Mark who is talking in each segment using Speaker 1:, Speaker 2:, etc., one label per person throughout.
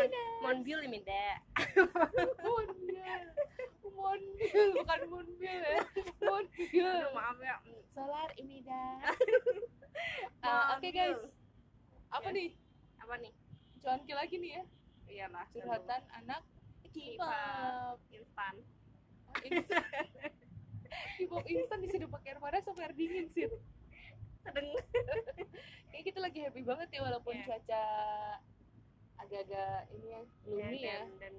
Speaker 1: Mon Monbil Limida.
Speaker 2: Monbil Monbil bukan Monbil ya Monbil
Speaker 1: Aduh, maaf ya.
Speaker 2: Solar Imida Uh,
Speaker 1: Maaf,
Speaker 2: Oke
Speaker 1: Bil.
Speaker 2: guys Apa
Speaker 1: Ya.
Speaker 2: nih?
Speaker 1: Apa nih?
Speaker 2: Cuanki lagi nih ya
Speaker 1: Iya lah.
Speaker 2: Curhatan anak K-pop
Speaker 1: instan.
Speaker 2: K-pop instan disuruh pakai air panas sama air dingin sih
Speaker 1: Sedeng.
Speaker 2: Kayak kita lagi happy banget ya walaupun
Speaker 1: Iya.
Speaker 2: cuaca agak-agak ini ya gloomy ya.
Speaker 1: dan, dan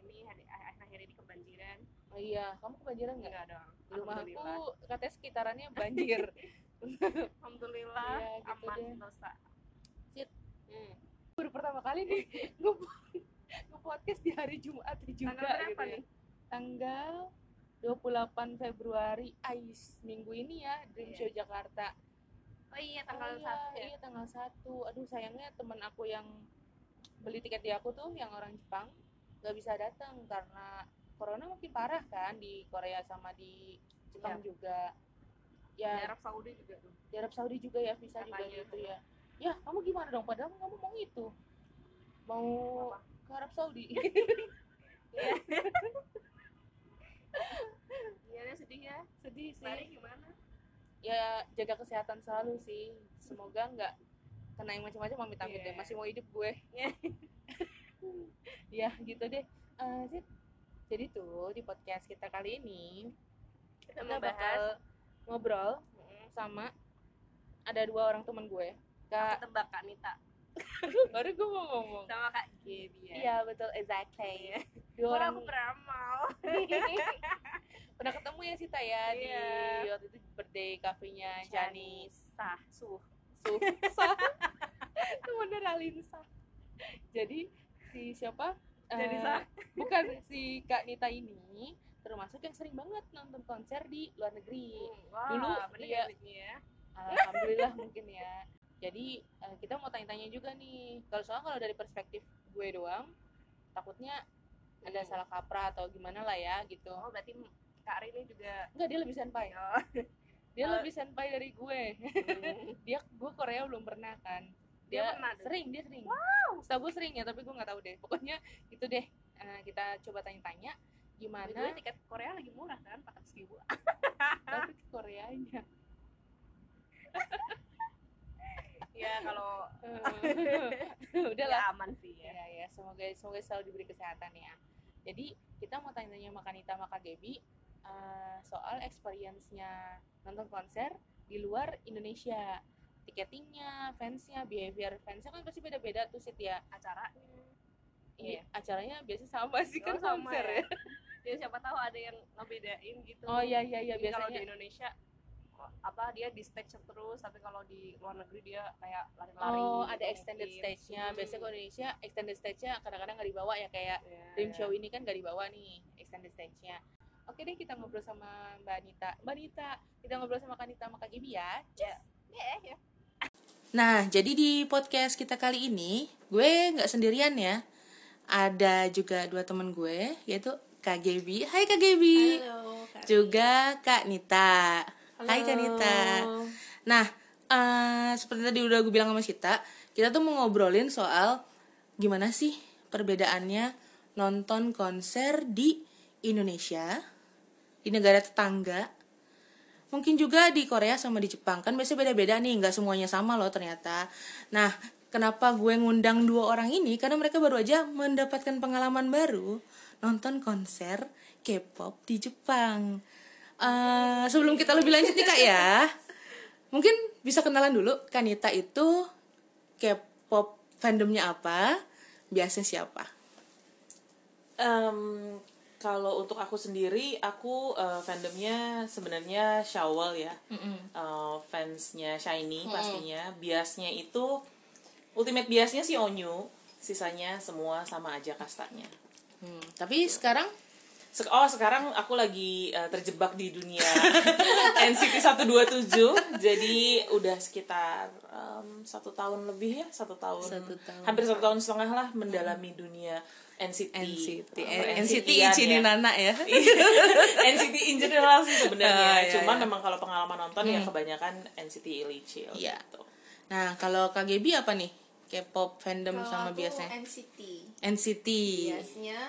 Speaker 1: ini hari akhir ini kebanjiran.
Speaker 2: Oh iya, kamu kebanjiran nggak?
Speaker 1: Enggak dong.
Speaker 2: Di rumahku
Speaker 1: Alhamdulillah.
Speaker 2: katanya sekitarannya banjir.
Speaker 1: Alhamdulillah
Speaker 2: Iya, gitu
Speaker 1: aman
Speaker 2: deh.
Speaker 1: dosa.
Speaker 2: Sit.
Speaker 1: Hmm.
Speaker 2: Baru pertama kali nih nge podcast di hari Jumat juga
Speaker 1: Tanggal berapa
Speaker 2: gitu ya.
Speaker 1: nih?
Speaker 2: Tanggal 28 Februari Ais minggu ini ya Dream
Speaker 1: Iya.
Speaker 2: Show Jakarta.
Speaker 1: Oh iya tanggal
Speaker 2: Oh iya,
Speaker 1: satu ya.
Speaker 2: Iya, tanggal 1. Aduh, sayangnya temen aku yang beli tiket di aku tuh yang orang Jepang nggak bisa datang karena corona makin parah kan di Korea sama di Jepang
Speaker 1: Iya.
Speaker 2: juga.
Speaker 1: Di
Speaker 2: Ya,
Speaker 1: Arab Saudi juga tuh.
Speaker 2: di Arab Saudi juga ya visa juga gitu ya. Ya, kamu gimana dong? Padahal kamu mau itu. Mau
Speaker 1: Apa?
Speaker 2: ke Arab Saudi.
Speaker 1: Iya deh, sedih ya.
Speaker 2: Sedih sih.
Speaker 1: Bari gimana?
Speaker 2: Ya, jaga kesehatan selalu sih. Semoga nggak kena yang macam-macam amit-amit
Speaker 1: Iya.
Speaker 2: deh. Masih mau hidup gue.
Speaker 1: Iya.
Speaker 2: ya, gitu deh. Eh, Zid, jadi tuh di podcast kita kali ini
Speaker 1: Kita
Speaker 2: kita
Speaker 1: mau
Speaker 2: bakal
Speaker 1: bahas
Speaker 2: ngobrol sama ada dua orang teman gue. Kak,
Speaker 1: tebak Kak Nita
Speaker 2: baru gue mau ngomong.
Speaker 1: sama Kak Gaby ya.
Speaker 2: Iya, betul, exactly.
Speaker 1: Iya.
Speaker 2: Dua orang
Speaker 1: aku beramal.
Speaker 2: pernah ketemu ya Sita ya di
Speaker 1: Iya.
Speaker 2: waktu itu birthday cafe-nya Janis
Speaker 1: Sah, suh.
Speaker 2: Susah temennya Ralinsa jadi si siapa
Speaker 1: Janisa.
Speaker 2: Eh, bukan si Kak Nita ini termasuk yang sering banget nonton konser di luar negeri
Speaker 1: Wah,
Speaker 2: Dulu
Speaker 1: bener
Speaker 2: dia-
Speaker 1: ya ya.
Speaker 2: alhamdulillah mungkin ya jadi eh, kita mau tanya-tanya juga nih kalau soalnya kalau dari perspektif gue doang takutnya ada
Speaker 1: Hmm.
Speaker 2: salah kaprah atau gimana lah ya gitu
Speaker 1: Oh, berarti Kak Rini juga
Speaker 2: enggak dia lebih senpai
Speaker 1: oh.
Speaker 2: dia
Speaker 1: Oh.
Speaker 2: lebih senpai dari gue.
Speaker 1: Hmm.
Speaker 2: dia gue Korea belum pernah kan.
Speaker 1: Dia
Speaker 2: dia,
Speaker 1: pernah
Speaker 2: sering dia sering. Wow. Setahu gue sering ya tapi gue nggak tahu deh. Pokoknya itu deh. Eh, kita coba tanya-tanya gimana?
Speaker 1: Way, tiket Korea lagi murah kan, 400 ribu.
Speaker 2: tapi ke Koreanya.
Speaker 1: Ya kalau
Speaker 2: udah
Speaker 1: ya
Speaker 2: lah.
Speaker 1: aman sih ya.
Speaker 2: ya ya semoga semoga selalu diberi kesehatan ya. Jadi kita mau tanya-tanya sama Kanita sama Kak Gaby eh, soal experience-nya nonton konser di luar Indonesia tiketingnya, fansnya, behavior fansnya kan pasti beda-beda tuh Sit ya
Speaker 1: Acaranya.
Speaker 2: Iya, acaranya biasanya sama sih kan
Speaker 1: Oh, sama
Speaker 2: konser
Speaker 1: ya.
Speaker 2: ya.
Speaker 1: Ya siapa tahu ada yang ngebedain gitu.
Speaker 2: Oh iya iya iya
Speaker 1: Jadi kalau di
Speaker 2: biasanya.
Speaker 1: Indonesia apa dia di stage terus tapi kalau di luar negeri dia kayak lari-lari
Speaker 2: Oh,
Speaker 1: gitu
Speaker 2: ada extended stage-nya. Biasanya
Speaker 1: Hmm.
Speaker 2: kalau di Indonesia extended stage-nya kadang-kadang nggak dibawa ya kayak
Speaker 1: Ya,
Speaker 2: Dream. Show ini kan nggak dibawa nih extended stage-nya. Oke deh kita ngobrol sama Mbak Anita. Mbak Anita, kita ngobrol sama Kanita sama Kak Gibi ya.
Speaker 1: Ya, ya.
Speaker 3: Nah, jadi di podcast kita kali ini, gue nggak sendirian ya. Ada juga dua temen gue, yaitu Kak Gebi. Hai Kak Gebi.
Speaker 1: Halo, Kak.
Speaker 3: Juga Kak Nita. Hai Kak
Speaker 1: Halo.
Speaker 3: Nita. Nah, eh, seperti tadi udah gue bilang sama Sita, kita tuh mau ngobrolin soal gimana sih perbedaannya nonton konser di Indonesia, di negara tetangga, mungkin juga di Korea sama di Jepang. Kan biasanya beda-beda nih nggak semuanya sama loh ternyata. Nah kenapa gue ngundang dua orang ini? Karena mereka baru aja mendapatkan pengalaman baru nonton konser K-pop di Jepang. Eh, sebelum kita lebih lanjut nih kak ya. Mungkin bisa kenalan dulu Kanita itu K-pop fandomnya apa? Biasanya siapa?
Speaker 4: Em, kalau untuk aku sendiri, aku eh, fandomnya sebenarnya Shawol ya. Eh, fansnya Shiny pastinya. Biasnya itu ultimate biasnya si Onyu. Sisanya semua sama aja kastanya.
Speaker 3: Hmm, tapi sekarang
Speaker 4: Sek- oh sekarang aku lagi eh, terjebak di dunia NCT 127 jadi udah sekitar em, satu tahun lebih ya satu tahun.
Speaker 3: Satu tahun.
Speaker 4: hampir satu tahun setengah lah mendalami dunia NCT
Speaker 3: NCT
Speaker 4: Eh,
Speaker 3: NCT izinin
Speaker 4: ya.
Speaker 3: Nana ya.
Speaker 4: NCT in general sih sebenarnya.
Speaker 3: Ah, iya,
Speaker 4: cuman
Speaker 3: iya.
Speaker 4: memang kalau pengalaman nonton ya kebanyakan NCT Illichil
Speaker 3: Iya.
Speaker 4: gitu.
Speaker 3: Nah, kalau KGB apa nih? K-pop fandom
Speaker 5: Kalau
Speaker 3: sama
Speaker 5: aku
Speaker 3: biasanya?
Speaker 5: NCT
Speaker 3: NCT
Speaker 5: biasanya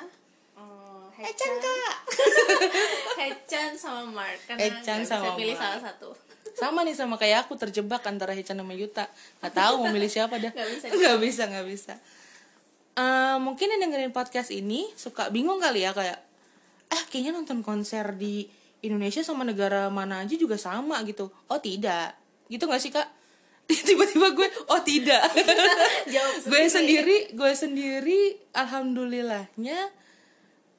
Speaker 5: eh,
Speaker 3: Echan kak.
Speaker 5: Hechan sama Mark karena
Speaker 3: Echan
Speaker 5: nggak bisa
Speaker 3: sama
Speaker 5: pilih
Speaker 3: Mark.
Speaker 5: salah satu.
Speaker 3: Sama nih sama kayak aku terjebak antara Hechan sama Yuta. Nggak tahu mau milih siapa dah
Speaker 5: Nggak bisa.
Speaker 3: nggak bisa nggak bisa. Eh, mungkin yang dengerin podcast ini suka bingung kali ya kayak eh kayaknya nonton konser di Indonesia sama negara mana aja juga sama gitu. Oh tidak. Gitu nggak sih kak? Tiba-tiba gue oh tidak.
Speaker 5: Jawab
Speaker 3: gue sendiri gue sendiri alhamdulillahnya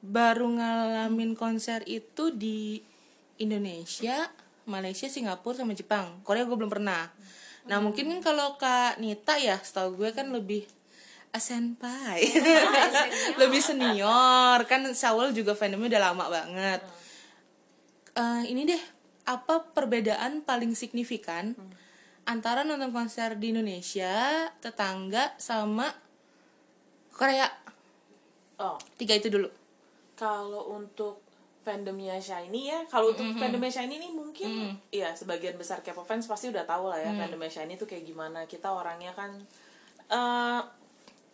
Speaker 3: baru ngalamin konser itu di Indonesia Malaysia Singapura sama Jepang. Korea gue belum pernah. Nah mungkin kan kalau kak Nita ya setahu gue kan lebih senpai. Lebih senior. Kan Saul juga fandomnya udah lama banget. Eh, ini deh apa perbedaan paling signifikan antara nonton konser di Indonesia tetangga sama Korea?
Speaker 4: Oh.
Speaker 3: Tiga itu dulu
Speaker 4: kalau untuk fandomnya Shiny ya kalau untuk fandomnya Shiny ini mungkin ya sebagian besar K-pop fans pasti udah tahu lah ya fandomnya Shiny itu kayak gimana. Kita orangnya kan eh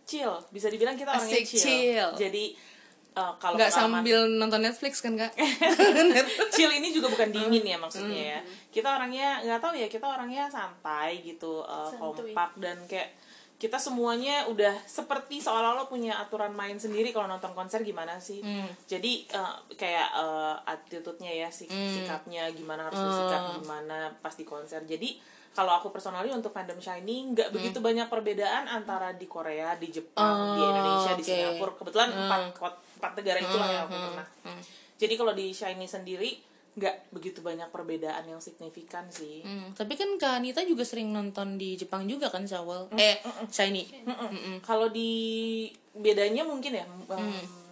Speaker 4: chill. Bisa dibilang kita orangnya
Speaker 3: Asik,
Speaker 4: chill.
Speaker 3: chill.
Speaker 4: jadi eh, kalau
Speaker 3: nggak
Speaker 4: pengalaman-
Speaker 3: sambil nonton Netflix kan kak?
Speaker 4: Chill ini juga bukan dingin ya maksudnya ya. Kita orangnya nggak tahu ya kita orangnya santai gitu uh, kompak dan kayak kita semuanya udah seperti seolah-olah punya aturan main sendiri kalau nonton konser gimana sih? Jadi uh, kayak uh, attitude-nya ya sik- sikapnya gimana harus bersikap gimana pas di konser. Jadi kalau aku personally untuk fandom Shiny nggak begitu banyak perbedaan antara di Korea, di Jepang, di
Speaker 3: Oh,
Speaker 4: Indonesia, di
Speaker 3: oke.
Speaker 4: Singapura. Kebetulan empat kot- empat negara itulah yang aku pernah. Jadi kalau di Shiny sendiri nggak begitu banyak perbedaan yang signifikan sih.
Speaker 3: Hmm, tapi kan kak Anita juga sering nonton di Jepang juga kan Sawal eh Shiny
Speaker 4: Mm-mm. Kalau di bedanya mungkin ya um,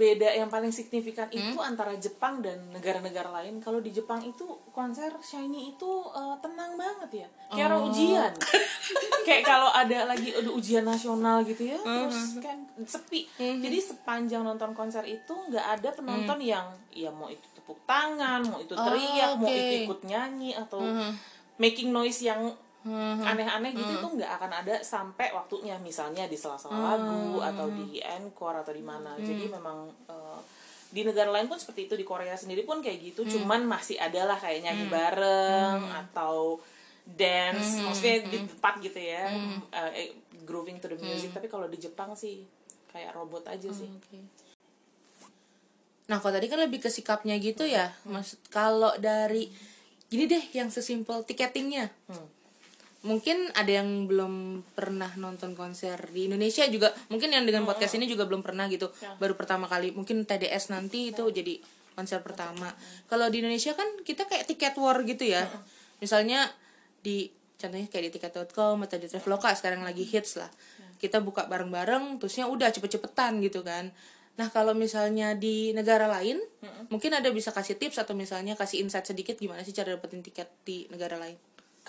Speaker 4: beda yang paling signifikan itu antara Jepang dan negara-negara lain. Kalau di Jepang itu konser Shiny itu uh, tenang banget ya, kayak orang ujian. kayak kalau ada lagi ada ujian nasional gitu ya, terus kan sepi. Jadi sepanjang nonton konser itu nggak ada penonton yang ya mau itu tepuk tangan, mau itu teriak, mau
Speaker 3: oke.
Speaker 4: itu ikut nyanyi atau making noise yang aneh-aneh gitu itu nggak akan ada sampai waktunya misalnya di sela-sela lagu atau di encore atau di mana. Jadi memang eh, di negara lain pun seperti itu di Korea sendiri pun kayak gitu cuman masih ada lah kayak nyanyi bareng atau dance. Maksudnya di tempat gitu ya eh, eh, grooving to the music. Tapi kalau di Jepang sih kayak robot aja sih.
Speaker 3: Oke. Nah, kalau tadi kan lebih ke sikapnya gitu ya. Maksud kalau dari gini deh yang sesimpel tiketingnya. Mungkin ada yang belum pernah nonton konser di Indonesia juga. Mungkin yang dengan podcast ini juga belum pernah gitu. Baru pertama kali. Mungkin TDS nanti itu jadi konser pertama. Kalau di Indonesia kan kita kayak tiket war gitu ya. Misalnya di contohnya kayak di tiket.com atau di Traveloka sekarang lagi hits lah. Kita buka bareng-bareng terusnya udah cepet-cepetan gitu kan. Nah, kalau misalnya di negara lain, mungkin ada bisa kasih tips atau misalnya kasih insight sedikit gimana sih cara dapetin tiket di negara lain.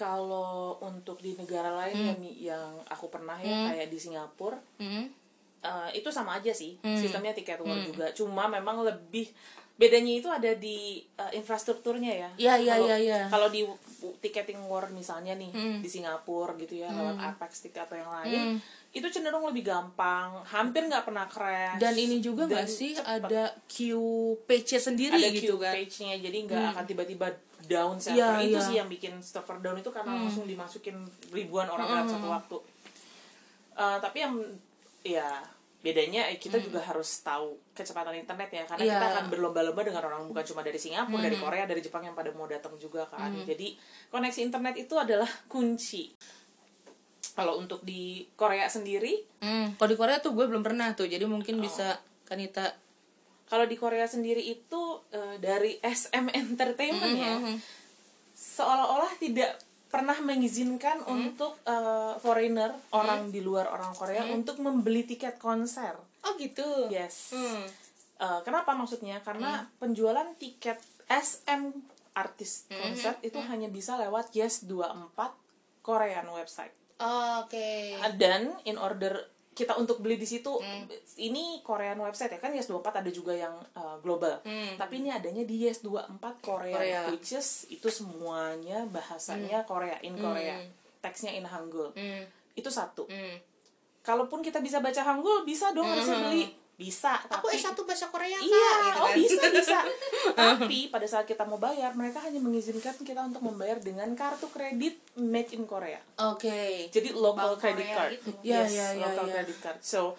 Speaker 4: Kalau untuk di negara lain yang, yang aku pernah ya kayak di Singapura
Speaker 3: Hmm.
Speaker 4: Eh, itu sama aja sih sistemnya tiket war juga. Cuma memang lebih bedanya itu ada di eh, infrastrukturnya ya.
Speaker 3: Iya, iya, iya, iya.
Speaker 4: kalau di ticketing war misalnya nih di Singapura gitu ya lewat Apex tiket atau yang lain itu cenderung lebih gampang hampir nggak pernah crash.
Speaker 3: Dan ini juga nggak sih
Speaker 4: cepet.
Speaker 3: ada queue page sendiri
Speaker 4: ada
Speaker 3: gitu
Speaker 4: queue
Speaker 3: kan?
Speaker 4: page-nya jadi nggak akan tiba-tiba down server
Speaker 3: Iya,
Speaker 4: itu
Speaker 3: iya.
Speaker 4: sih yang bikin server down itu karena langsung dimasukin ribuan orang dalam satu waktu. Eh, tapi yang ya bedanya kita juga harus tahu kecepatan internet ya karena
Speaker 3: Iya.
Speaker 4: kita akan berlomba-lomba dengan orang bukan cuma dari Singapura dari Korea dari Jepang yang pada mau datang juga kan. Jadi koneksi internet itu adalah kunci. Kalau untuk di Korea sendiri
Speaker 3: Hmm, kalau di Korea tuh gue belum pernah tuh, jadi mungkin bisa Kanita
Speaker 4: kalau di Korea sendiri itu eh, dari SM Entertainment ya seolah-olah tidak pernah mengizinkan untuk eh, foreigner orang di luar orang Korea untuk membeli tiket konser.
Speaker 3: Oh gitu.
Speaker 4: Yes.
Speaker 3: Hmm.
Speaker 4: Eh, kenapa maksudnya? Karena penjualan tiket SM artis konser itu hanya bisa lewat Yes24 Korean website.
Speaker 3: Oh, Oke.
Speaker 4: Dan in order kita untuk beli di situ ini Korean website ya kan Yes24 ada juga yang uh, global. Tapi ini adanya di Yes24 Korea,
Speaker 3: Korea.
Speaker 4: which is itu semuanya bahasanya Korea in Korea. Teksnya in Hangul. itu satu
Speaker 3: Hmm.
Speaker 4: kalaupun kita bisa baca Hangul bisa dong harusnya beli bisa
Speaker 3: Aku
Speaker 4: tapi
Speaker 3: S1 bahasa Korea
Speaker 4: Iya,
Speaker 3: gitu
Speaker 4: oh
Speaker 3: kan.
Speaker 4: bisa bisa. Tapi pada saat kita mau bayar, mereka hanya mengizinkan kita untuk membayar dengan kartu kredit made in Korea.
Speaker 3: Oke.
Speaker 4: Jadi local
Speaker 5: Bank
Speaker 4: credit
Speaker 5: Korea
Speaker 4: card.
Speaker 5: gitu.
Speaker 3: Ya,
Speaker 4: yes,
Speaker 3: ya, ya,
Speaker 4: local
Speaker 3: ya.
Speaker 4: credit card. So,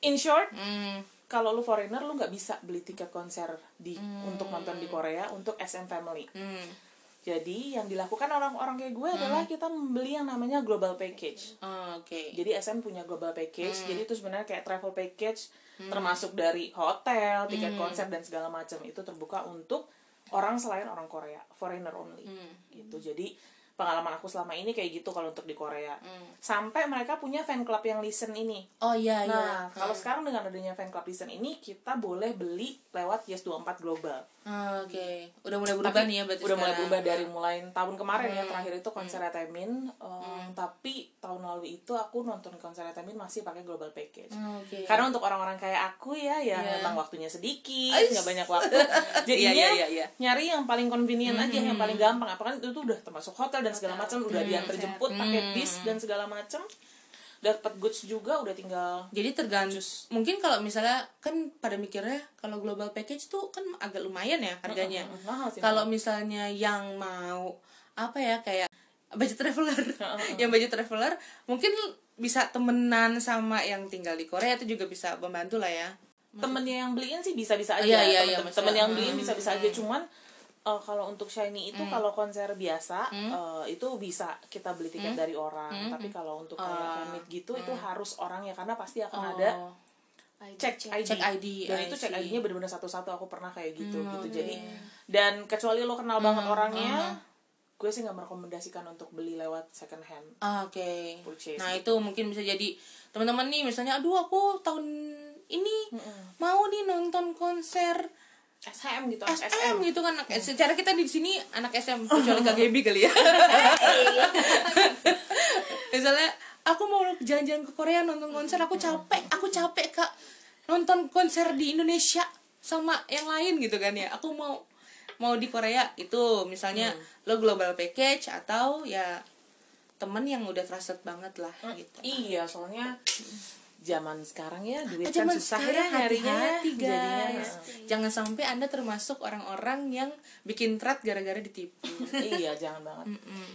Speaker 4: in short,
Speaker 3: Hmm.
Speaker 4: kalau lu foreigner lu nggak bisa beli tiket konser di untuk nonton di Korea untuk SM Family.
Speaker 3: Hmm.
Speaker 4: Jadi yang dilakukan orang-orang kayak gue adalah kita membeli yang namanya global package.
Speaker 3: Oh, Oke.
Speaker 4: Jadi SM punya global package. Jadi itu sebenarnya kayak travel package termasuk dari hotel, tiket konser dan segala macam itu terbuka untuk orang selain orang Korea, foreigner only. Gitu. Jadi pengalaman aku selama ini kayak gitu kalau untuk di Korea. Sampai mereka punya fan club yang listen ini.
Speaker 3: Oh iya iya.
Speaker 4: Nah, kalau sekarang dengan adanya fan club listen ini kita boleh beli lewat Yes24 Global.
Speaker 3: Ah, Oke. Udah mulai berubah nih ya berarti
Speaker 4: udah mulai
Speaker 3: sekarang.
Speaker 4: berubah dari mulai tahun kemarin ya terakhir itu konser Temin um, tapi tahun lalu itu aku nonton konser Temin masih pakai global package
Speaker 3: Ah, Oke.
Speaker 4: karena untuk orang-orang kayak aku ya yang
Speaker 3: Iya.
Speaker 4: memang waktunya sedikit nggak banyak waktu jadinya
Speaker 3: Iya, iya, iya.
Speaker 4: nyari yang paling convenient aja yang paling gampang apalagi itu tuh udah termasuk hotel dan segala macam udah diantar jemput pakai bis dan segala macam dapat goods juga udah tinggal
Speaker 3: Jadi tergantung. mungkin kalau misalnya kan pada mikirnya kalau global package tuh kan agak lumayan ya harganya.
Speaker 4: Mahal sih,
Speaker 3: Kalau misalnya yang mau apa ya kayak budget traveler, yang budget traveler mungkin bisa temenan sama yang tinggal di Korea itu juga bisa membantu lah ya.
Speaker 4: temennya yang beliin sih bisa-bisa aja
Speaker 3: Iya, iya,
Speaker 4: temen,
Speaker 3: iya,
Speaker 4: temen yang beliin bisa-bisa aja. Cuman eh, kalau untuk shiny itu kalau konser biasa eh, itu bisa kita beli tiket dari orang. Tapi kalau untuk kayak fan meet gitu itu harus orang ya karena pasti akan ada
Speaker 3: Oh,
Speaker 4: cek ID.
Speaker 3: Cek ID,
Speaker 4: dan
Speaker 3: I
Speaker 4: itu cek. ID-nya benar-benar satu-satu aku pernah kayak gitu gitu. jadi dan kecuali lo kenal banget orangnya gue sih nggak merekomendasikan untuk beli lewat second hand
Speaker 3: Ah, Oke.
Speaker 4: Purchase
Speaker 3: Nah itu mungkin bisa jadi teman-teman nih misalnya, aduh aku tahun ini mau nih nonton konser
Speaker 4: SM gitu
Speaker 3: SM, gitu kan. Secara kita di sini anak SM kecuali KGB kali ya. misalnya aku mau jalan-jalan ke Korea nonton konser, aku capek, aku capek kak nonton konser di Indonesia sama yang lain gitu kan ya. Aku mau mau di Korea itu misalnya lo global package atau ya temen yang udah trusted banget lah gitu.
Speaker 4: Iya, soalnya zaman sekarang ya duit kan
Speaker 3: Zaman
Speaker 4: susah
Speaker 3: sekarang
Speaker 4: ya nyarinya
Speaker 3: hati-hati
Speaker 4: jadinya
Speaker 3: guys. Jangan sampai anda termasuk orang-orang yang bikin thread gara-gara ditipu.
Speaker 4: iya jangan banget.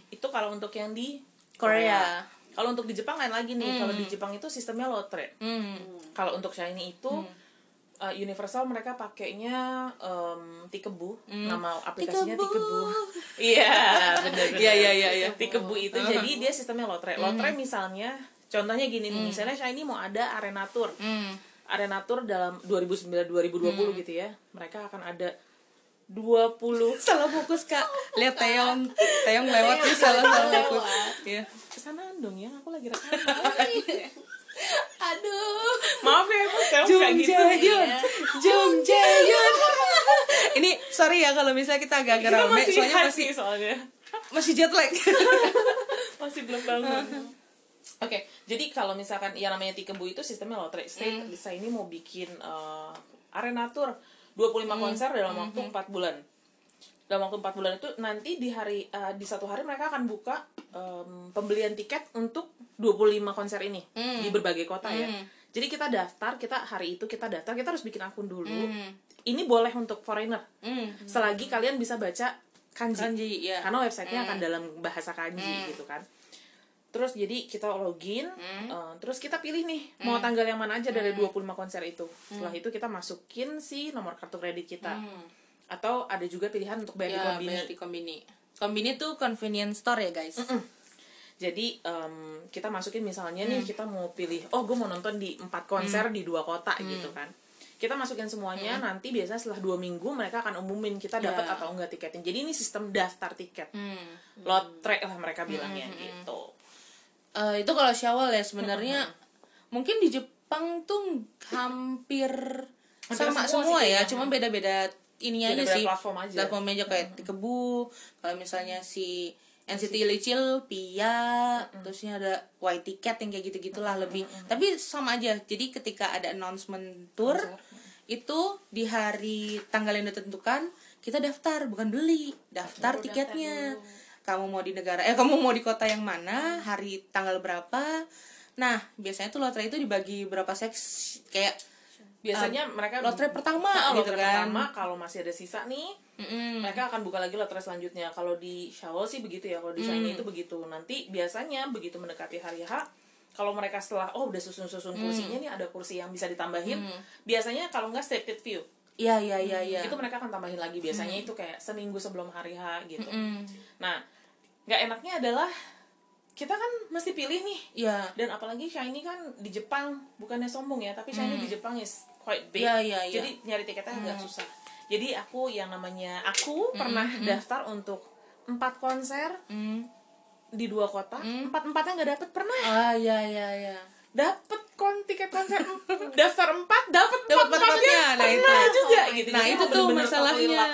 Speaker 4: Itu kalau untuk yang di
Speaker 3: Korea.
Speaker 4: kalau untuk di Jepang lain lagi nih kalau di Jepang itu sistemnya lotre.
Speaker 3: Hmm.
Speaker 4: kalau untuk shiny itu uh, Universal mereka pakainya um, Tikebu nama aplikasinya
Speaker 3: Tikebu.
Speaker 4: Iya benar
Speaker 3: Iya iya iya iya.
Speaker 4: Tikebu. Itu. Jadi dia sistemnya lotre. Lotre misalnya contohnya gini nih misalnya shiny mau ada arena tour
Speaker 3: Hmm.
Speaker 4: arena tour dalam 2009 2020 gitu ya mereka akan ada 20
Speaker 3: Salah fokus kak. Lihat Teong, Teong lewat nih salah salah fokus. Iya.
Speaker 4: kesanaan dong ya aku lagi rekaman
Speaker 3: Aduh.
Speaker 4: maaf ya aku sekarang
Speaker 3: Jung
Speaker 4: gitu
Speaker 3: Jaehyun, Jung Jaehyun. Ini sorry ya kalau misalnya kita agak-agak
Speaker 4: kita
Speaker 3: rame, soalnya masih
Speaker 4: sih soalnya
Speaker 3: masih jet lag.
Speaker 4: masih belum bangun oke jadi kalau misalkan yang namanya Tikebu itu sistemnya lotre state bisa ini mau bikin eh, arena tour 25 konser dalam waktu 4 bulan. Dalam waktu 4 bulan itu nanti di hari eh, di satu hari mereka akan buka em, pembelian tiket untuk 25 konser ini di berbagai kota ya. Jadi kita daftar kita hari itu kita daftar kita harus bikin akun dulu. Ini boleh untuk foreigner.
Speaker 3: Hmm.
Speaker 4: selagi kalian bisa baca kanji,
Speaker 3: Kanji, ya.
Speaker 4: karena websitenya akan dalam bahasa kanji gitu kan terus jadi kita login eh, terus kita pilih nih mau tanggal yang mana aja dari 25 konser itu. Setelah itu kita masukin si nomor kartu kredit kita. Atau ada juga pilihan untuk bayar di
Speaker 3: Ya,
Speaker 4: kombini.
Speaker 3: bayar di kombini. Kombini tuh convenience store ya guys.
Speaker 4: jadi em, kita masukin misalnya nih kita mau pilih oh gue mau nonton di empat konser di dua kota gitu kan. Kita masukin semuanya nanti biasanya setelah dua minggu mereka akan umumin kita dapat
Speaker 3: Ya.
Speaker 4: atau enggak tiketnya jadi ini sistem daftar tiket.
Speaker 3: Hmm.
Speaker 4: lotre lah mereka bilangnya gitu
Speaker 3: Eh, itu kalau Syawal ya sebenarnya mungkin di Jepang tuh hampir, sama
Speaker 4: semua
Speaker 3: semua, ya, cuma beda-beda ininya aja sih.
Speaker 4: platform aja.
Speaker 3: Platformnya aja kayak Tikebu, kalau misalnya si NCT Licil, Pia, terusnya ada White Ticket yang kayak gitu-gitulah lebih. Tapi sama aja. Jadi ketika ada announcement tour itu di hari tanggal yang ditentukan kita daftar bukan beli, daftar tiketnya. Kamu mau di negara eh kamu mau di kota yang mana hari tanggal berapa. Nah biasanya tuh lotre itu dibagi berapa seks kayak
Speaker 4: biasanya mereka
Speaker 3: lotre pertama
Speaker 4: Nah,
Speaker 3: gitu
Speaker 4: lotre
Speaker 3: kan.
Speaker 4: pertama kalau masih ada sisa nih
Speaker 3: Mm-mm.
Speaker 4: mereka akan buka lagi lotre selanjutnya. Kalau di Shawl sih begitu ya kalau di Shiny itu begitu. Nanti biasanya begitu mendekati hari H kalau mereka setelah oh udah susun-susun kursinya nih ada kursi yang bisa ditambahin biasanya kalau nggak stated view
Speaker 3: iya iya iya iya.
Speaker 4: itu mereka akan tambahin lagi. Biasanya itu kayak seminggu sebelum hari H gitu.
Speaker 3: Mm.
Speaker 4: nah nggak enaknya adalah kita kan mesti pilih nih.
Speaker 3: Iya.
Speaker 4: Dan apalagi Shiny kan di Jepang bukannya sombong ya tapi Shiny di Jepang is quite big.
Speaker 3: Iya, iya, iya.
Speaker 4: jadi nyari tiketnya agak susah. Jadi aku yang namanya aku pernah daftar untuk empat konser
Speaker 3: Mm.
Speaker 4: di dua kota. Empat empatnya nggak dapet pernah.
Speaker 3: Ah iya iya iya
Speaker 4: dapet kon tiket konser daftar empat
Speaker 3: dapat
Speaker 4: empat
Speaker 3: empatnya nah itu.
Speaker 4: Juga gitu.
Speaker 3: Nah itu tuh masalahnya.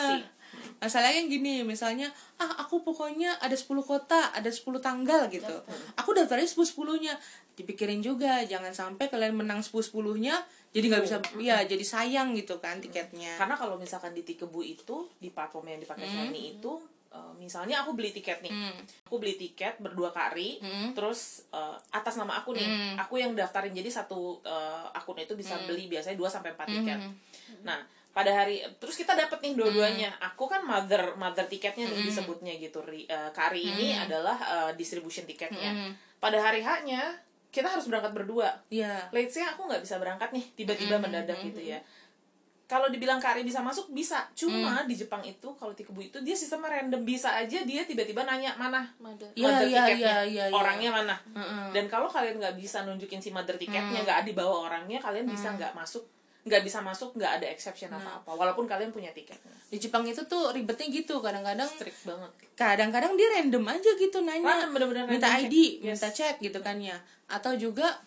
Speaker 3: masalahnya gini misalnya ah aku pokoknya ada 10 kota ada 10 tanggal gitu. Aku daftarnya 10 10-nya dipikirin juga jangan sampai kalian menang 10 10-nya jadi nggak bisa ya jadi sayang gitu kan tiketnya.
Speaker 4: Karena kalau misalkan di Tikebu itu di platform yang dipakai Shiny itu eh, misalnya aku beli tiket nih. Aku beli tiket berdua kari terus eh, atas nama aku nih. Aku yang daftarin. Jadi satu eh, akun itu bisa beli biasanya 2 sampai 4 tiket. Nah pada hari terus kita dapat nih dua-duanya. Aku kan mother mother tiketnya nih disebutnya gitu. Ri- eh, kari ini adalah eh, distribution tiketnya. Pada hari H-nya kita harus berangkat berdua.
Speaker 3: Iya.
Speaker 4: Let's say aku nggak bisa berangkat nih tiba-tiba mendadak gitu ya kalau dibilang Kari bisa masuk bisa. Cuma di Jepang itu kalau Tikebu itu dia sistemnya random. Bisa aja dia tiba-tiba nanya mana
Speaker 2: Mother.
Speaker 3: Iya,
Speaker 4: mother
Speaker 3: iya,
Speaker 4: tiketnya
Speaker 3: iya, iya, iya.
Speaker 4: orangnya mana? Dan kalau kalian nggak bisa nunjukin si mother tiketnya nggak dibawa orangnya kalian bisa nggak masuk nggak bisa masuk nggak ada exception apa apa. Walaupun kalian punya tiketnya.
Speaker 3: Di Jepang itu tuh ribetnya gitu kadang-kadang
Speaker 4: strict banget.
Speaker 3: kadang-kadang dia random aja gitu nanya.
Speaker 4: Random, bener-bener
Speaker 3: minta
Speaker 4: random
Speaker 3: ID
Speaker 4: check. Yes.
Speaker 3: minta cek gitu kan ya. Atau juga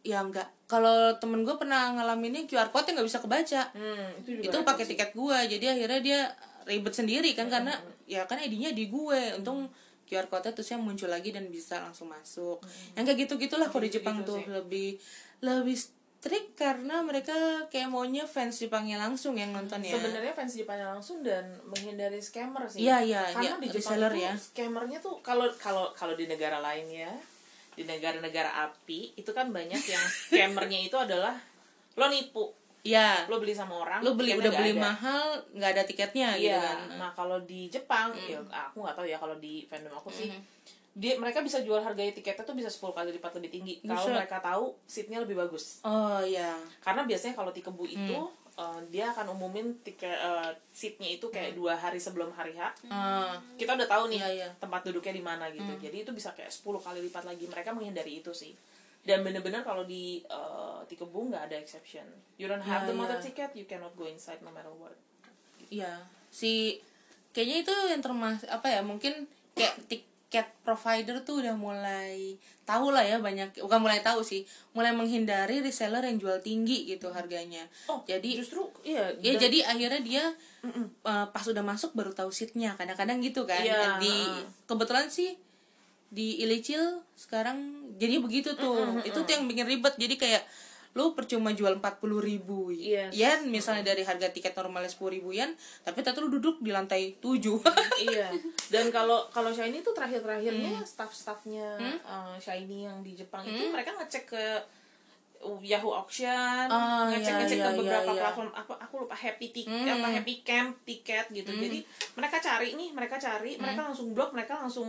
Speaker 3: ya enggak kalau temen gue pernah ngalaminnya QR code nya nggak bisa kebaca.
Speaker 4: Hmm, itu juga
Speaker 3: itu pakai tiket gue jadi akhirnya dia ribet sendiri kan karena ya kan ID-nya di gue. Untung QR code-nya terusnya muncul lagi dan bisa langsung masuk. Yang kayak gitu gitulah kalau di Jepang
Speaker 4: Gitu-gitu
Speaker 3: tuh
Speaker 4: sih.
Speaker 3: lebih lebih strict karena mereka kayak maunya fans Jepangnya langsung yang nonton ya.
Speaker 4: Sebenarnya fans Jepangnya langsung dan menghindari scammer sih.
Speaker 3: Iya, iya,
Speaker 4: karena
Speaker 3: iya,
Speaker 4: di Jepang tuh
Speaker 3: ya.
Speaker 4: scammernya tuh kalau kalau kalau di negara lain ya di negara-negara api itu kan banyak yang scammernya itu adalah lo nipu.
Speaker 3: Ya
Speaker 4: lo beli sama orang
Speaker 3: lu beli udah beli
Speaker 4: ada.
Speaker 3: mahal nggak ada tiketnya gitu
Speaker 4: iya.
Speaker 3: kan.
Speaker 4: Nah kalau di Jepang ya aku nggak tahu ya kalau di fandom aku sih dia mereka bisa jual harganya tiketnya tuh bisa 10 kali lipat lebih tinggi. Kalau mereka tahu seatnya lebih bagus.
Speaker 3: Oh ya
Speaker 4: karena biasanya kalau tikebu itu eh, dia akan umumin tiket eh, seatnya itu kayak dua hari sebelum hari H.
Speaker 3: Ah,
Speaker 4: kita udah tahu nih
Speaker 3: Iya, iya.
Speaker 4: tempat duduknya di mana gitu. Jadi itu bisa kayak 10 kali lipat lagi. Mereka menghindari itu sih. Dan bener-bener kalau di uh, Tikebu nggak ada exception. You don't have
Speaker 3: Iya,
Speaker 4: the mother
Speaker 3: iya.
Speaker 4: ticket you cannot go inside no matter what.
Speaker 3: Iya. Si kayaknya itu yang termasuk apa ya mungkin kayak tiket provider tuh udah mulai tahu lah ya banyak bukan mulai tahu sih mulai menghindari reseller yang jual tinggi gitu harganya.
Speaker 4: Oh
Speaker 3: jadi
Speaker 4: justru iya
Speaker 3: ya
Speaker 4: dan-
Speaker 3: jadi akhirnya dia uh, pas udah masuk baru tahu seatnya kadang-kadang gitu kan.
Speaker 4: Iya,
Speaker 3: di kebetulan sih di Ilicil sekarang jadi begitu tuh. Itu tuh yang bikin ribet jadi kayak lu percuma jual empat puluh ribu
Speaker 4: Yes.
Speaker 3: yen misalnya dari harga tiket normalnya sepuluh ribu yen tapi ternyata lu duduk di lantai tujuh
Speaker 4: iya dan kalau kalau Shiny tuh terakhir
Speaker 3: Hmm.
Speaker 4: staff-staffnya uh, Shiny yang di Jepang itu mereka ngecek ke Yahoo Auction,
Speaker 3: Oh,
Speaker 4: ngecek ngecek
Speaker 3: iya,
Speaker 4: ke
Speaker 3: iya,
Speaker 4: beberapa
Speaker 3: iya.
Speaker 4: platform apa aku lupa Happy Ticket apa Happy Camp tiket gitu. Jadi mereka cari nih, mereka cari, mereka langsung blok, mereka langsung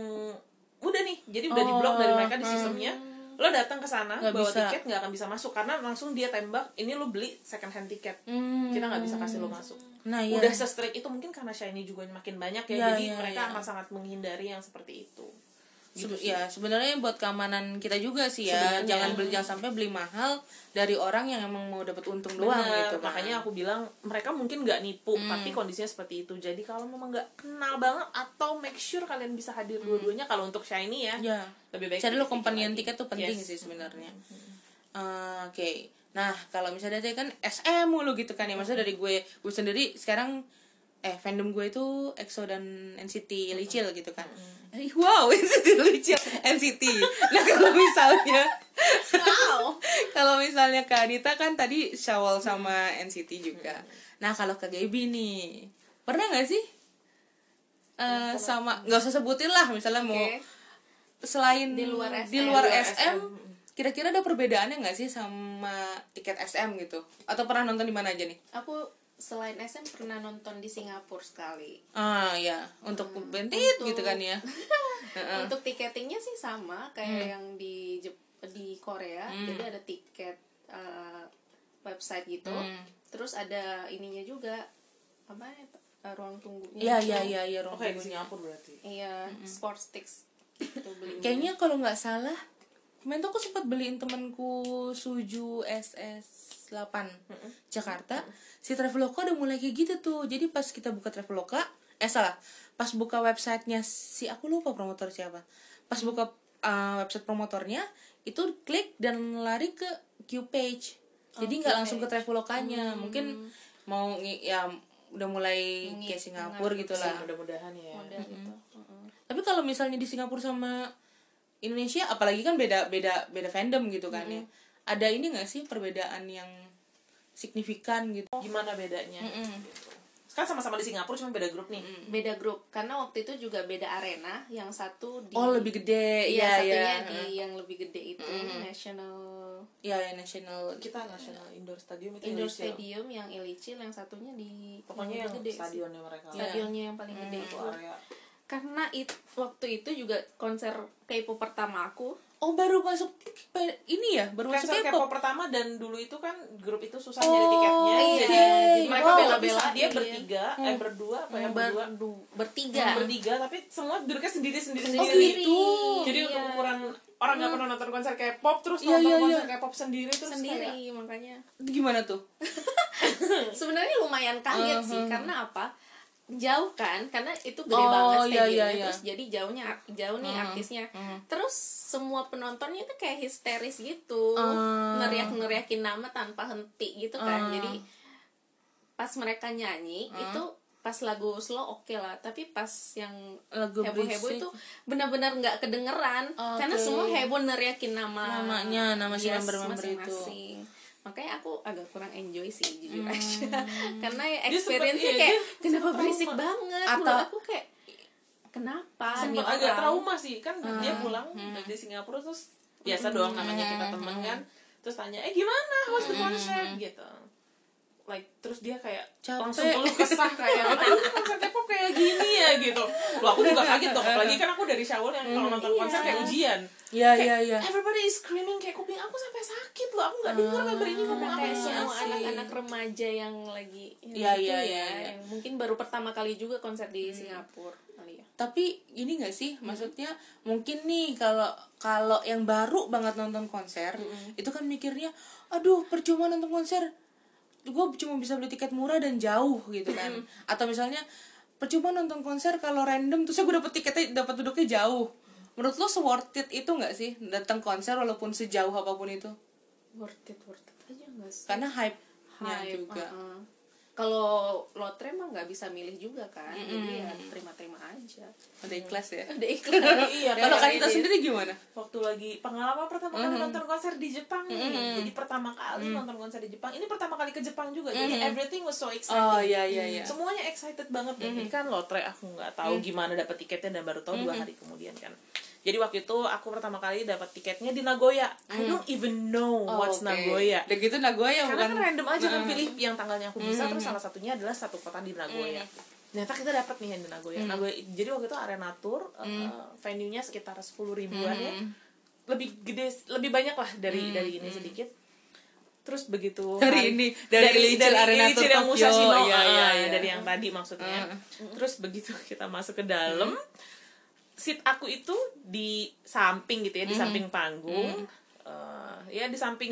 Speaker 4: udah nih. Jadi udah di blok dari mereka di sistemnya. Lo datang ke sana bawa
Speaker 3: bisa.
Speaker 4: tiket nggak akan bisa masuk karena langsung dia tembak. Ini lo beli second hand tiket.
Speaker 3: Hmm.
Speaker 4: Kita nggak bisa kasih lo masuk.
Speaker 3: nah iya
Speaker 4: Udah se-strict itu mungkin karena Shiny juga makin banyak ya.
Speaker 3: Iya,
Speaker 4: jadi
Speaker 3: iya,
Speaker 4: mereka
Speaker 3: iya.
Speaker 4: amat sangat menghindari yang seperti itu.
Speaker 3: Sebe- ya sebenarnya buat keamanan kita juga sih ya.
Speaker 4: Sebenarnya.
Speaker 3: jangan beli jangan sampai beli mahal dari orang yang emang mau dapat untung doang
Speaker 4: Bener,
Speaker 3: gitu kan.
Speaker 4: makanya aku bilang mereka mungkin nggak nipu tapi kondisinya seperti itu. Jadi kalau memang nggak kenal banget atau make sure kalian bisa hadir dua-duanya kalau untuk shiny ya
Speaker 3: ya.
Speaker 4: lebih baik
Speaker 3: cari lo companion tiket tuh penting
Speaker 4: Yes.
Speaker 3: sih sebenarnya. Eh, oke. Nah kalau misalnya tadi kan SM mulu gitu kan ya. Maksudnya dari gue gue sendiri sekarang eh fandom gue itu EXO dan NCT Licil gitu kan. Eh, wow NCT Licil NCT nah kalau misalnya
Speaker 2: Wow.
Speaker 3: kalau misalnya Kak Adita kan tadi Syawal sama NCT juga. Nah kalau ke Gaby nih pernah nggak sih? Eh, sama nggak usah sebutin lah misalnya mau
Speaker 5: Oke.
Speaker 3: selain
Speaker 5: Di luar SM.
Speaker 4: Di luar
Speaker 3: SM, kira-kira ada perbedaannya nggak sih sama tiket SM gitu? Atau pernah nonton di mana aja nih?
Speaker 5: Aku selain SM pernah nonton di Singapura sekali.
Speaker 3: ah ya untuk bentit
Speaker 5: untuk-
Speaker 3: gitu kan ya
Speaker 5: Untuk tiketingnya sih sama kayak yang di Jep- di Korea. Jadi ada tiket eh, website gitu. Terus ada ininya juga apa ya, eh, ruang tunggunya.
Speaker 3: Iya iya iya iya ruang
Speaker 4: Oke di
Speaker 3: tunggu.
Speaker 4: Singapura berarti.
Speaker 5: Iya, sports sticks. Itu beli.
Speaker 3: Kayaknya kalau nggak salah kemarin tuh aku sempat beliin temanku Suju SS8 Jakarta. Si Traveloka udah mulai kayak gitu tuh. Jadi pas kita buka Traveloka, eh salah, pas buka websitenya si aku lupa promotor siapa. Pas buka uh, website promotornya, itu klik dan lari ke Q page. Jadi nggak langsung ke Travelokanya. Mungkin mau ngi- ya udah mulai kayak Singapura gitu lah.
Speaker 4: Mudah-mudahan ya.
Speaker 5: Model itu. Heeh.
Speaker 3: Tapi kalau misalnya di Singapura sama Indonesia, apalagi kan beda beda beda fandom gitu kan ya. Ada ini nggak sih perbedaan yang signifikan gitu?
Speaker 4: Gimana bedanya? Gitu. Kan sama-sama di Singapura cuma beda grup nih.
Speaker 5: Beda grup karena waktu itu juga beda arena. Yang satu di
Speaker 3: Oh lebih gede,
Speaker 5: Iya,
Speaker 3: ya
Speaker 5: satunya
Speaker 3: ya.
Speaker 5: di yang lebih gede itu National
Speaker 3: Ya ya national.
Speaker 4: Kita National Indoor Stadium itu
Speaker 5: Indoor
Speaker 4: Indonesia.
Speaker 5: Stadium yang Ilicil, yang satunya di
Speaker 4: Pokoknya yang
Speaker 5: gede sih.
Speaker 4: stadionnya mereka.
Speaker 5: Stadionnya yang paling gede itu.
Speaker 4: Itu area.
Speaker 5: Karena it, waktu itu juga konser K-pop pertama aku.
Speaker 3: Oh baru masuk ini ya, baru masuk
Speaker 4: Konser
Speaker 3: K-pop.
Speaker 4: K-pop pertama dan dulu itu kan grup itu susah nyari tiketnya.
Speaker 3: iya.
Speaker 4: Jadi,
Speaker 3: Jadi
Speaker 4: mereka
Speaker 3: wow.
Speaker 4: bela-bela dia
Speaker 5: Iya.
Speaker 4: bertiga, eh berdua apa ya
Speaker 5: Ber,
Speaker 4: berdua.
Speaker 5: du- bertiga.
Speaker 4: bertiga tapi semua duduknya sendiri sendiri
Speaker 5: Sendiri.
Speaker 4: sendiri.
Speaker 5: gitu.
Speaker 4: Jadi
Speaker 5: Iya.
Speaker 4: untuk ukuran orang nggak pernah nonton konser K-pop terus
Speaker 3: Iya,
Speaker 4: nonton
Speaker 3: iya,
Speaker 4: konser
Speaker 3: iya.
Speaker 4: K-pop sendiri terus
Speaker 5: sendiri
Speaker 4: kayak,
Speaker 5: makanya
Speaker 3: Gimana tuh?
Speaker 5: sebenarnya lumayan kaget sih karena apa jauh kan karena itu gede
Speaker 3: Oh,
Speaker 5: banget
Speaker 3: iya, iya, iya.
Speaker 5: terus jadi jauhnya jauh nih artisnya terus semua penontonnya tuh kayak histeris gitu
Speaker 3: Ah.
Speaker 5: neriak neriakin nama tanpa henti gitu kan jadi pas mereka nyanyi itu pas lagu slow oke lah tapi pas yang
Speaker 3: Lagu
Speaker 5: heboh heboh itu benar-benar nggak kedengeran karena
Speaker 3: Oke.
Speaker 5: semua heboh neriakin nama
Speaker 3: Namanya, nama si
Speaker 5: Yes,
Speaker 3: member-member itu.
Speaker 5: Makanya aku agak kurang enjoy sih jujur aja. Karena ya
Speaker 4: sempet-
Speaker 5: experience
Speaker 4: iya,
Speaker 5: kayak kenapa berisik
Speaker 4: trauma.
Speaker 5: banget?
Speaker 3: Atau-
Speaker 5: aku kayak kenapa?
Speaker 4: Sempet
Speaker 5: nih
Speaker 4: agak
Speaker 5: orang?
Speaker 4: trauma sih. Kan dia pulang dari Singapura terus biasa doang namanya kita temen kan. Terus tanya eh gimana? How's the concert? Gitu like terus dia kayak
Speaker 3: Capek.
Speaker 4: langsung keluh kesah kayak aduh konser K-pop kayak gini ya gitu. Loh aku juga kaget dong apalagi kan aku dari Shawl yang kalau nonton konser kayak ujian.
Speaker 3: Iya iya iya.
Speaker 4: everybody is screaming kayak kuping aku sampai sakit loh aku nggak dengar member ini ngomong apa
Speaker 5: kayak semua anak-anak remaja yang lagi
Speaker 3: Iya,
Speaker 5: gitu
Speaker 3: iya,
Speaker 5: ya,
Speaker 3: iya, iya.
Speaker 5: yang mungkin baru pertama kali juga konser di Singapura kali ya.
Speaker 3: Tapi ini gak sih, maksudnya mungkin nih kalau kalau yang baru banget nonton konser, itu kan mikirnya, aduh percuma nonton konser, gue cuma bisa beli tiket murah dan jauh gitu kan. Atau misalnya percuma nonton konser kalau random terus gue dapet tiketnya dapat duduknya jauh. Menurut lo worth it itu gak sih datang konser walaupun sejauh apa pun itu?
Speaker 5: worth it worth it aja nggak sih
Speaker 3: Karena
Speaker 5: Hype,
Speaker 3: juga.
Speaker 5: uh-uh. Kalau lotre mah nggak bisa milih juga kan. Jadi ya terima-terima aja.
Speaker 3: Ada ikhlas ya.
Speaker 5: udah ikhlas.
Speaker 4: Iya
Speaker 3: Kalau Kanita sendiri gimana?
Speaker 4: waktu lagi pengalaman pertama kali nonton konser di Jepang nih. Jadi pertama kali nonton konser di Jepang. Ini pertama kali ke Jepang juga jadi everything was so exciting.
Speaker 3: Oh iya iya iya.
Speaker 4: semuanya excited banget. Nih jadi kan lotre aku nggak tahu gimana dapat tiketnya dan baru tahu dua hari kemudian kan jadi waktu itu aku pertama kali dapat tiketnya di Nagoya. I don't even know what's
Speaker 3: Oh, oke.
Speaker 4: Nagoya.
Speaker 3: Dan gitu Nagoya
Speaker 4: karena
Speaker 3: bukan
Speaker 4: kan random aja kan pilih yang tanggalnya aku bisa terus salah satunya adalah satu kota di Nagoya. Ternyata kita dapat nih yang di Nagoya. Nagoya jadi waktu itu arena tour uh, venue nya sekitar sepuluh ribuan ya. Lebih gede lebih banyak lah dari dari ini sedikit. Terus begitu
Speaker 3: Dari
Speaker 4: hari-
Speaker 3: ini, dari Illichil Arena
Speaker 4: Illichil
Speaker 3: Tour
Speaker 4: yang
Speaker 3: Tokyo,
Speaker 4: Musashino
Speaker 3: iya,
Speaker 4: ah,
Speaker 3: iya, iya.
Speaker 4: dari yang tadi maksudnya. Terus begitu kita masuk ke dalam seat aku itu di samping gitu ya di samping panggung. Eh, ya di samping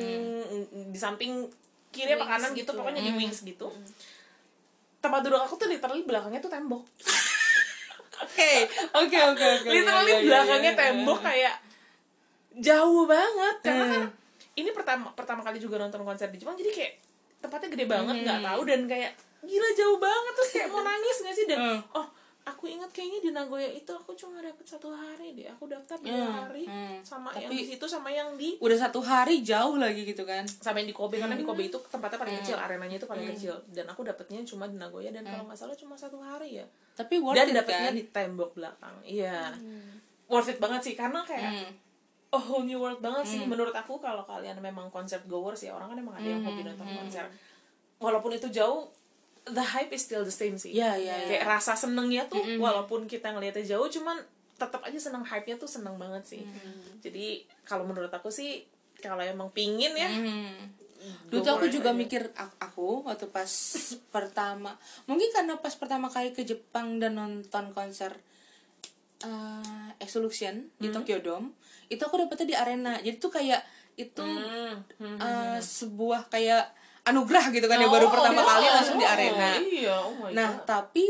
Speaker 4: di samping kiri apa kanan gitu pokoknya di wings gitu. Tempat duduk aku tuh literally belakangnya tuh tembok.
Speaker 3: Oke, oke, oke, oke.
Speaker 4: literally
Speaker 3: Iya, iya,
Speaker 4: belakangnya
Speaker 3: iya,
Speaker 4: tembok
Speaker 3: iya.
Speaker 4: kayak jauh banget. Karena kan ini pertama pertama kali juga nonton konser di Jepang jadi kayak tempatnya gede banget nggak tahu dan kayak gila jauh banget terus kayak mau nangis nggak sih? Dan oh aku ingat kayaknya di Nagoya itu aku cuma dapet satu hari deh. Aku daftar dua
Speaker 3: Hmm,
Speaker 4: hari.
Speaker 3: hmm.
Speaker 4: sama yang
Speaker 3: Tapi-
Speaker 4: di situ sama yang di
Speaker 3: udah satu hari jauh lagi gitu kan?
Speaker 4: Sama yang di Kobe karena di Kobe itu tempatnya paling
Speaker 3: Hmm.
Speaker 4: kecil arenanya itu paling kecil. Dan aku dapetnya cuma di Nagoya dan kalau nggak salah cuma satu hari ya.
Speaker 3: Tapi worth
Speaker 4: dan
Speaker 3: it
Speaker 4: dapetnya
Speaker 3: kan?
Speaker 4: di tembok belakang iya. Worth it banget sih karena kayak
Speaker 3: Hmm.
Speaker 4: a whole new world banget sih. Menurut aku kalau kalian memang konsep goers ya orang kan emang ada yang hobi nonton konser. Walaupun itu jauh the hype is still the same sih.
Speaker 3: Iya, iya,
Speaker 4: kayak rasa senengnya tuh walaupun kita ngelihatnya jauh cuman tetap aja seneng hype-nya tuh seneng banget sih. Jadi kalau menurut aku sih kalau emang pingin ya
Speaker 3: Hmm.
Speaker 4: go
Speaker 3: Dulu tuh aku juga
Speaker 4: aja.
Speaker 3: mikir aku waktu pas pertama mungkin karena pas pertama kali ke Jepang dan nonton konser eh Exolution di Tokyo Dome itu aku dapetnya di arena. Jadi tuh kayak itu
Speaker 4: Hmm, hmm.
Speaker 3: eh, sebuah kayak anugerah gitu kan ya baru
Speaker 4: Oh,
Speaker 3: pertama
Speaker 4: iya.
Speaker 3: kali langsung di
Speaker 4: Oh,
Speaker 3: arena
Speaker 4: iya. Oh my
Speaker 3: nah
Speaker 4: God.
Speaker 3: tapi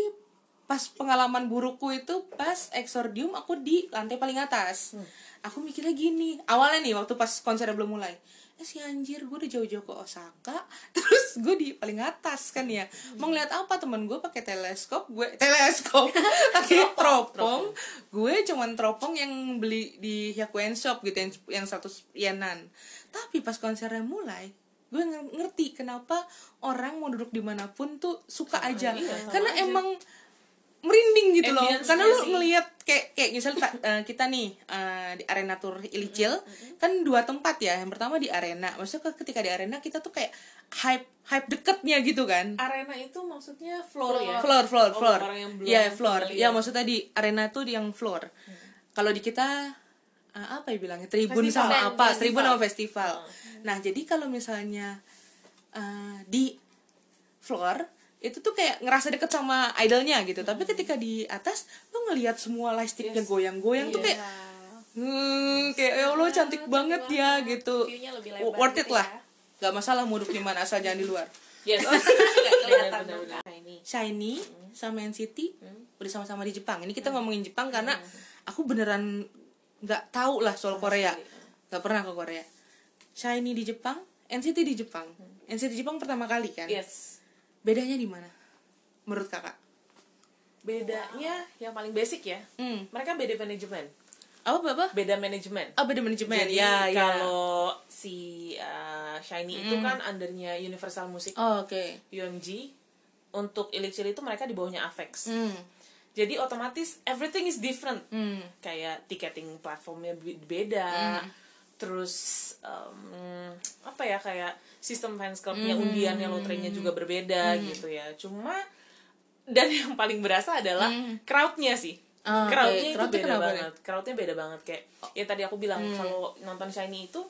Speaker 3: pas pengalaman burukku itu pas Exordium aku di lantai paling atas.
Speaker 4: Hmm.
Speaker 3: aku mikirnya gini awalnya nih waktu pas konsernya belum mulai. Eh si anjir gue udah jauh-jauh ke Osaka. Terus gue di paling atas kan ya. Mau ngeliat apa? Temen gue pakai teleskop gue teleskop pakai teropong gue cuman teropong yang beli di Hyakuen Shop gitu yang yang 100 yenan. Tapi pas konsernya mulai gue nger- ngerti kenapa orang mau duduk di mana pun tuh suka aja.
Speaker 4: iya, sama
Speaker 3: karena
Speaker 4: aja.
Speaker 3: emang merinding gitu loh.
Speaker 4: Ambience-nya
Speaker 3: karena lu
Speaker 4: sih.
Speaker 3: ngelihat kayak kayak misalnya eh, kita nih eh, di arena tour Ilicil kan dua tempat ya. Yang pertama di arena. Maksudnya ke- ketika di arena kita tuh kayak hype hype deketnya gitu kan.
Speaker 4: Arena itu maksudnya floor, ya?
Speaker 3: Floor floor
Speaker 4: Oh,
Speaker 3: floor.
Speaker 4: belum
Speaker 3: ya floor.
Speaker 4: familiar.
Speaker 3: ya maksudnya di arena tuh di yang floor. Kalau di kita eh, apa ya bilangnya? Tribun
Speaker 4: Festival.
Speaker 3: sama
Speaker 4: Festival.
Speaker 3: apa tribun sama festival.
Speaker 4: Oh.
Speaker 3: nah jadi kalau misalnya eh, di floor itu tuh kayak ngerasa deket sama idolnya gitu. Tapi ketika di atas lu ngelihat semua lightsticknya
Speaker 4: Yes.
Speaker 3: goyang-goyang tuh
Speaker 4: Iya.
Speaker 3: kayak hmm, kayak ya Allah cantik banget ya gitu.
Speaker 5: View-nya lebih lebar
Speaker 3: worth it
Speaker 5: gitu
Speaker 3: lah.
Speaker 5: ya.
Speaker 3: nggak masalah mau duduk di mana asal jangan di luar.
Speaker 4: Yes.
Speaker 5: Kelihatan
Speaker 3: Shiny sama NCT udah sama-sama di Jepang. Ini kita ngomongin Jepang karena aku beneran nggak tahu lah soal Korea. nggak pernah ke Korea. Shiny di Jepang, NCT di Jepang. NCT Jepang pertama kali kan.
Speaker 4: yes
Speaker 3: Bedanya di mana? Menurut kakak?
Speaker 4: bedanya yang paling basic ya
Speaker 3: Hmm.
Speaker 4: mereka beda manajemen
Speaker 3: Apa apa?
Speaker 4: beda manajemen
Speaker 3: Oh beda manajemen.
Speaker 4: Jadi
Speaker 3: ya, ya.
Speaker 4: kalau si uh, Shiny itu kan undernya Universal Music
Speaker 3: Oh, oke.
Speaker 4: UMG untuk Elixir itu mereka di bawahnya Avex
Speaker 3: Hmm.
Speaker 4: Jadi otomatis everything is different.
Speaker 3: Hmm.
Speaker 4: kayak ticketing platformnya be- beda. Terus um, apa ya kayak sistem fans clubnya undiannya lotrenya juga berbeda gitu ya. Cuma dan yang paling berasa adalah crowdnya sih.
Speaker 3: Ah, oke.
Speaker 4: crowdnya itu
Speaker 3: Crowdnya
Speaker 4: beda banget. crowdnya beda banget. Kayak ya tadi aku bilang kalau nonton Shiny itu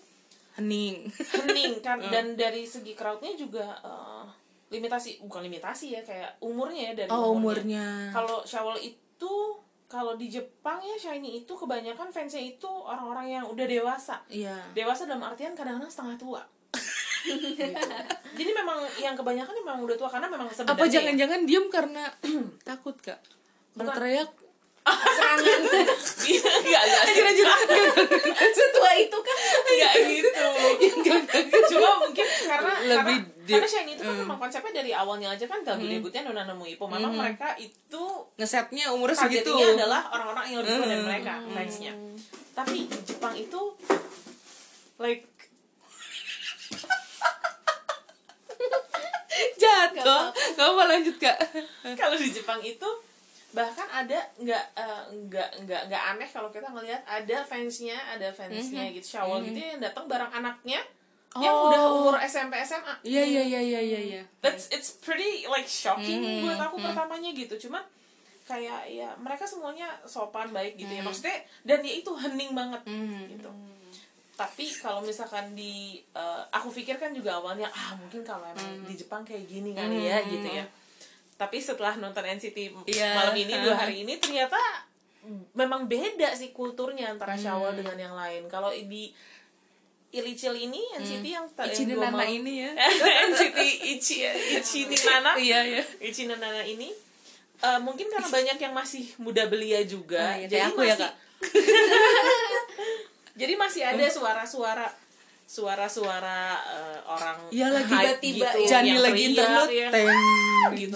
Speaker 3: Hening.
Speaker 4: hening. Kan dan dari segi crowdnya juga eh, limitasi bukan limitasi ya kayak umurnya ya dari
Speaker 3: Oh, umurnya.
Speaker 4: kalau Shawl itu kalau di Jepang ya Shiny itu kebanyakan fansnya itu orang-orang yang udah dewasa
Speaker 3: Iya.
Speaker 4: dewasa dalam artian kadang-kadang setengah tua Gitu. jadi memang yang kebanyakan memang udah tua karena memang sebenarnya
Speaker 3: Apa
Speaker 4: ya,
Speaker 3: jangan-jangan diem karena takut kak? Berteriak.
Speaker 5: serangan
Speaker 4: iya enggak enggak
Speaker 5: setua itu kan
Speaker 4: enggak gitu cuma mungkin karena
Speaker 3: Lebih
Speaker 4: karena,
Speaker 3: di-
Speaker 4: karena Shiny itu kan memang konsepnya dari awalnya aja kan lagu debutnya Nona Nemu Ipo. Memang mereka itu
Speaker 3: Ngesetnya umur segitu.
Speaker 4: adalah orang-orang yang lebih tua dari mereka fansnya. Tapi Jepang itu like
Speaker 3: Jatuh. Gak apa lanjut kak.
Speaker 4: kalau di Jepang itu bahkan ada nggak eh, nggak nggak nggak aneh kalau kita ngelihat ada fansnya ada fansnya gitu Shawl gitu yang datang bareng anaknya yang
Speaker 3: Oh.
Speaker 4: udah umur SMP SMA
Speaker 3: Iya iya iya iya iya. iya.
Speaker 4: that's it's pretty like shocking buat aku pertamanya gitu. Cuman kayak ya mereka semuanya sopan baik gitu ya. Maksudnya dan ya itu hening banget gitu. Tapi kalau misalkan di eh, aku pikir kan juga awalnya ah mungkin kalau emang di Jepang kayak gini kali ya gitu ya. Tapi setelah nonton NCT
Speaker 3: Iya.
Speaker 4: malam ini dua hari ini ternyata memang beda sih kulturnya antara Shawl dengan yang lain. Kalau di Ilicil ini NCT yang ta-
Speaker 3: Ichi
Speaker 4: yang
Speaker 3: Nana
Speaker 4: mau-
Speaker 3: ini ya.
Speaker 4: NCT Ichi Ichi Nana.
Speaker 3: Iya iya.
Speaker 4: Ichi Nana ini. Eh, mungkin karena banyak yang masih muda belia juga
Speaker 3: Ah, iya, kayak aku ya, Kak.
Speaker 4: jadi masih ada suara-suara suara-suara eh, orang
Speaker 3: Iya lagi
Speaker 5: tiba-tiba
Speaker 4: gitu,
Speaker 3: Jani
Speaker 4: yang
Speaker 3: lagi internet
Speaker 4: ya.
Speaker 3: teng
Speaker 4: gitu.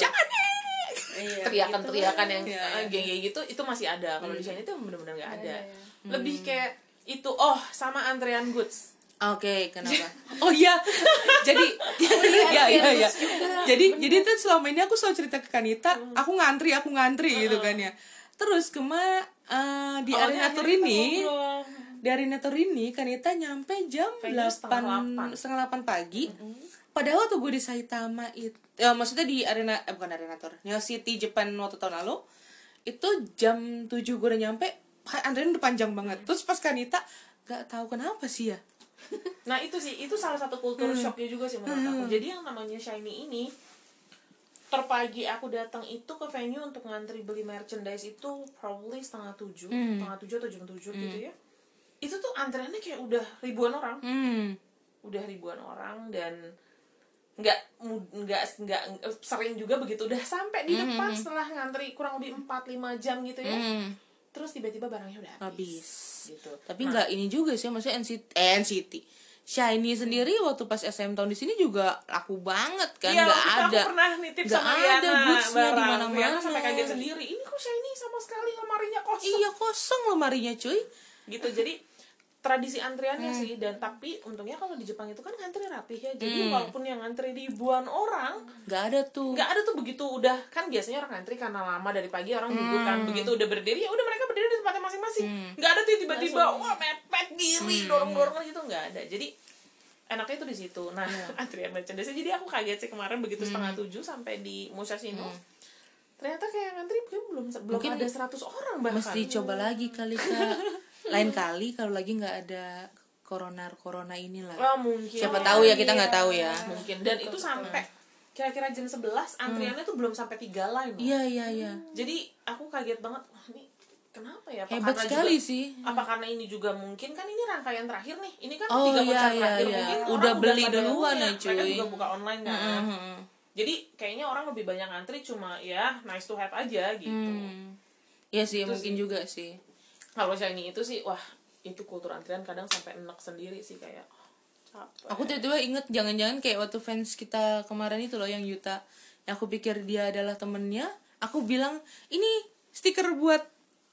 Speaker 5: Iya,
Speaker 4: teriakan-teriakan yang
Speaker 3: Iya,
Speaker 4: eh, geng-geng gitu itu masih ada. Kalau di Shine itu benar-benar nggak ada.
Speaker 5: ya.
Speaker 4: lebih kayak itu oh sama antrean goods
Speaker 3: Oke, kenapa? Oh iya. jadi iya iya iya. Jadi jadi tuh selama ini aku selalu cerita ke Kanita, aku ngantri, aku ngantri gitu kan ya. Terus kema eh, di arena tour ini, di arena tour ini Kanita nyampe jam
Speaker 4: Kayaknya setengah
Speaker 3: 8 setengah 8 pagi. Padahal waktu gue di Saitama itu ya maksudnya di arena eh bukan arena tour, Neo City Japan waktu tahun lalu itu jam 7 gue udah nyampe antrian udah panjang banget. Terus pas Kanita gak tahu kenapa sih ya
Speaker 4: Nah itu sih itu salah satu kultur shocknya juga sih menurut aku. Jadi yang namanya shiny ini terpagi aku datang itu ke venue untuk ngantri beli merchandise itu probably setengah tujuh, setengah tujuh atau jam tujuh gitu ya. Itu tuh antreannya kayak udah ribuan orang,
Speaker 3: Hmm.
Speaker 4: udah ribuan orang dan nggak nggak nggak sering juga begitu udah sampai di depan setelah ngantri kurang lebih 4-5 jam gitu ya
Speaker 3: Hmm.
Speaker 4: Terus tiba-tiba barangnya udah habis,
Speaker 3: habis
Speaker 4: gitu
Speaker 3: tapi nggak ini juga sih maksudnya NCT eh, NCT Shiny sendiri waktu pas SM tahun di sini juga laku banget kan
Speaker 4: Iya,
Speaker 3: nggak ada
Speaker 4: aku pernah nitip
Speaker 3: Nggak
Speaker 4: sama
Speaker 3: ada bootsnya di mana-mana.
Speaker 4: Riana sampai kaget sendiri. Ini kok Shiny sama sekali lemarinya kosong.
Speaker 3: iya kosong lemarinya cuy
Speaker 4: Gitu. Jadi tradisi antriannya
Speaker 3: Hmm.
Speaker 4: sih dan tapi untungnya kalau di Jepang itu kan ngantri rapih ya. Jadi
Speaker 3: Hmm.
Speaker 4: walaupun yang ngantri ribuan orang,
Speaker 3: nggak ada tuh
Speaker 4: nggak ada tuh begitu udah kan biasanya orang ngantri karena lama dari pagi orang duduk kan
Speaker 3: Hmm.
Speaker 4: begitu udah berdiri ya udah mereka berdiri di tempatnya masing-masing. Nggak ada tuh tiba-tiba wah mepet diri
Speaker 3: Hmm.
Speaker 4: dorong-dorong gitu nggak ada. Jadi enaknya itu di situ. Nah
Speaker 3: Iya.
Speaker 4: antrian merchandise jadi aku kaget sih kemarin begitu setengah
Speaker 3: Hmm.
Speaker 4: tujuh sampai di Musashino ternyata kayak ngantri mungkin belum belum
Speaker 3: Mungkin
Speaker 4: ada 100 orang bahkan.
Speaker 3: mesti coba lagi kali kak. Lain kali kalau lagi nggak ada corona corona inilah.
Speaker 4: Wah, mungkin.
Speaker 3: Siapa tahu ya kita nggak tahu ya.
Speaker 4: Mungkin. Dan itu sampai kira-kira jam 11 antriannya tuh belum sampai tiga line.
Speaker 3: Iya iya iya.
Speaker 4: Jadi aku kaget banget wah ini kenapa ya? Apa
Speaker 3: hebat sekali
Speaker 4: juga-
Speaker 3: sih.
Speaker 4: apa karena ini juga mungkin? Kan ini rangkaian terakhir nih. Ini kan
Speaker 3: Oh,
Speaker 4: tiga
Speaker 3: iya,
Speaker 4: konser
Speaker 3: iya,
Speaker 4: terakhir.
Speaker 3: iya.
Speaker 4: mungkin
Speaker 3: Udah beli duluan ya,
Speaker 4: mereka
Speaker 3: cuy.
Speaker 4: juga buka online kan.
Speaker 3: Mhm.
Speaker 4: jadi kayaknya orang lebih banyak ngantri cuma ya nice to have aja gitu.
Speaker 3: Hmm. Iya sih mungkin
Speaker 4: sih.
Speaker 3: juga sih.
Speaker 4: Kalau shiny itu sih wah itu kultur antrian kadang sampai enak sendiri sih kayak capek.
Speaker 3: Aku tiba-tiba inget jangan-jangan kayak waktu fans kita kemarin itu loh yang Yuta. Yang aku pikir dia adalah temennya aku bilang ini stiker buat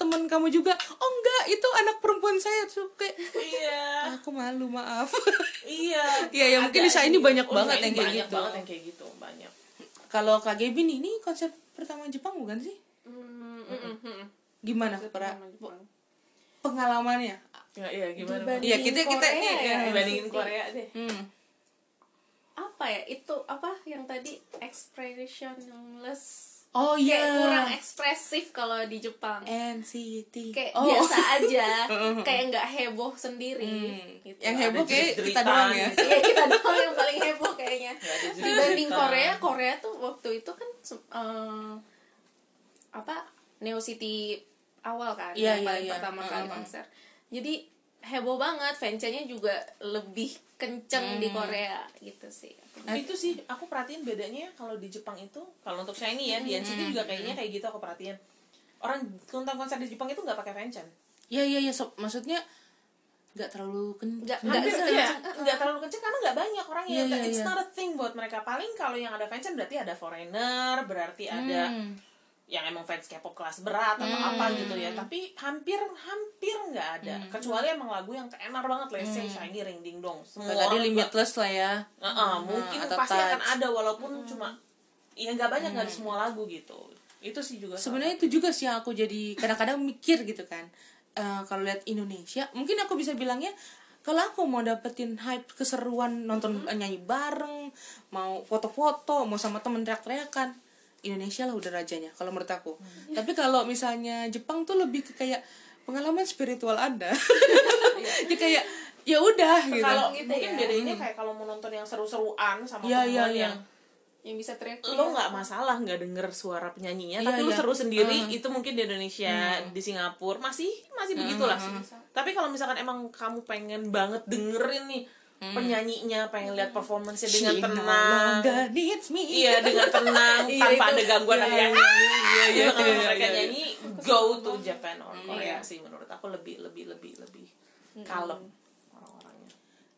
Speaker 3: temen kamu juga. Oh enggak itu anak perempuan saya tuh. Kayak
Speaker 4: iya.
Speaker 3: Aku malu maaf.
Speaker 4: Iya.
Speaker 3: Iya, ya, mungkin di Shiny banyak banget
Speaker 4: Shiny
Speaker 3: yang kayak
Speaker 4: banyak
Speaker 3: gitu.
Speaker 4: banget yang kayak gitu banyak.
Speaker 3: Kalau KGB nih ini konser pertama Jepang bukan sih?
Speaker 5: Hmm, mm, mm, mm.
Speaker 3: gimana pra pengalamannya?
Speaker 4: Ya iya gimana?
Speaker 3: Iya, kita- kita-
Speaker 5: Korea
Speaker 3: iya,
Speaker 5: ya,
Speaker 4: dibandingin
Speaker 5: NCT.
Speaker 4: Korea deh.
Speaker 3: Hmm.
Speaker 5: apa ya itu apa yang tadi? Expressionless
Speaker 3: oh
Speaker 5: kayak
Speaker 3: iya
Speaker 5: kurang ekspresif kalau di Jepang.
Speaker 3: NCT
Speaker 5: kayak
Speaker 3: oh.
Speaker 5: biasa aja. Kayak nggak heboh sendiri
Speaker 3: Hmm.
Speaker 5: gitu.
Speaker 3: yang heboh kayak kita doang ya?
Speaker 5: Iya kita doang yang paling heboh kayaknya. Dibanding. Korea Korea tuh waktu itu kan eh, apa Neo City awal kan
Speaker 3: Iya,
Speaker 5: yang
Speaker 3: iya,
Speaker 5: paling
Speaker 3: iya.
Speaker 5: pertama kali
Speaker 3: Mm-mm.
Speaker 5: konser. Jadi heboh banget fansnya juga lebih kenceng di Korea gitu sih
Speaker 4: itu sih aku perhatiin bedanya kalau di Jepang itu kalau untuk Shiny ya di NCT juga kayaknya kayak gitu aku perhatiin orang nonton konser di Jepang itu nggak pakai fanchan
Speaker 3: Iya iya iya sob. maksudnya nggak terlalu kencang.
Speaker 5: Nggak-
Speaker 3: Nggak
Speaker 4: ya terlalu kenceng karena nggak banyak orang
Speaker 3: Iya,
Speaker 4: yang
Speaker 3: iya,
Speaker 4: it's
Speaker 3: iya.
Speaker 4: not a thing buat mereka paling kalau yang ada fanchan berarti ada foreigner berarti ada
Speaker 3: Hmm.
Speaker 4: Yang emang fans K-pop kelas berat atau apa gitu ya. Tapi hampir hampir nggak ada.
Speaker 3: Hmm.
Speaker 4: kecuali emang lagu yang tenar banget let's say Shiny Ring Ding Dong. Semua
Speaker 3: tadi limitless lah ya.
Speaker 4: Heeh, mungkin
Speaker 3: atau
Speaker 4: pasti akan
Speaker 3: touch.
Speaker 4: ada walaupun cuma ya nggak banyak nggak di semua lagu gitu. Itu sih juga
Speaker 3: Sebenarnya itu juga sih yang aku jadi kadang-kadang mikir gitu kan. Eh, kalau lihat Indonesia, mungkin aku bisa bilangnya kalau aku mau dapetin hype keseruan nonton nyanyi bareng, mau foto-foto, mau sama temen teriak-teriakan, Indonesia lah udah rajanya kalau menurut aku. Tapi kalau misalnya Jepang tuh lebih ke kayak pengalaman spiritual Anda. ya kayak ya udah gitu.
Speaker 4: kalau
Speaker 5: Gitu
Speaker 4: mungkin
Speaker 5: ya.
Speaker 4: bedanya kayak kalau mau nonton yang seru-seruan sama
Speaker 3: Iya, iya,
Speaker 4: teman
Speaker 3: iya.
Speaker 4: yang
Speaker 5: yang bisa teriak
Speaker 4: lo nggak masalah nggak denger suara penyanyinya
Speaker 3: Iya,
Speaker 4: tapi lo
Speaker 3: iya.
Speaker 4: seru sendiri itu mungkin di Indonesia di Singapura masih masih begitulah tapi kalau misalkan emang kamu pengen banget dengerin nih penyanyinya pengen lihat performance dengan
Speaker 3: She
Speaker 4: tenang.
Speaker 3: needs me.
Speaker 4: iya dengan tenang
Speaker 3: Iya,
Speaker 4: tanpa ada gangguan
Speaker 3: Iya,
Speaker 4: ada yang
Speaker 3: iya,
Speaker 4: ah
Speaker 3: iya,
Speaker 4: gitu
Speaker 3: iya,
Speaker 4: kalau
Speaker 3: iya,
Speaker 4: mereka
Speaker 3: iya.
Speaker 4: nyanyi go to Japan or Korea sih menurut aku. Lebih lebih lebih lebih kalem orang-orangnya.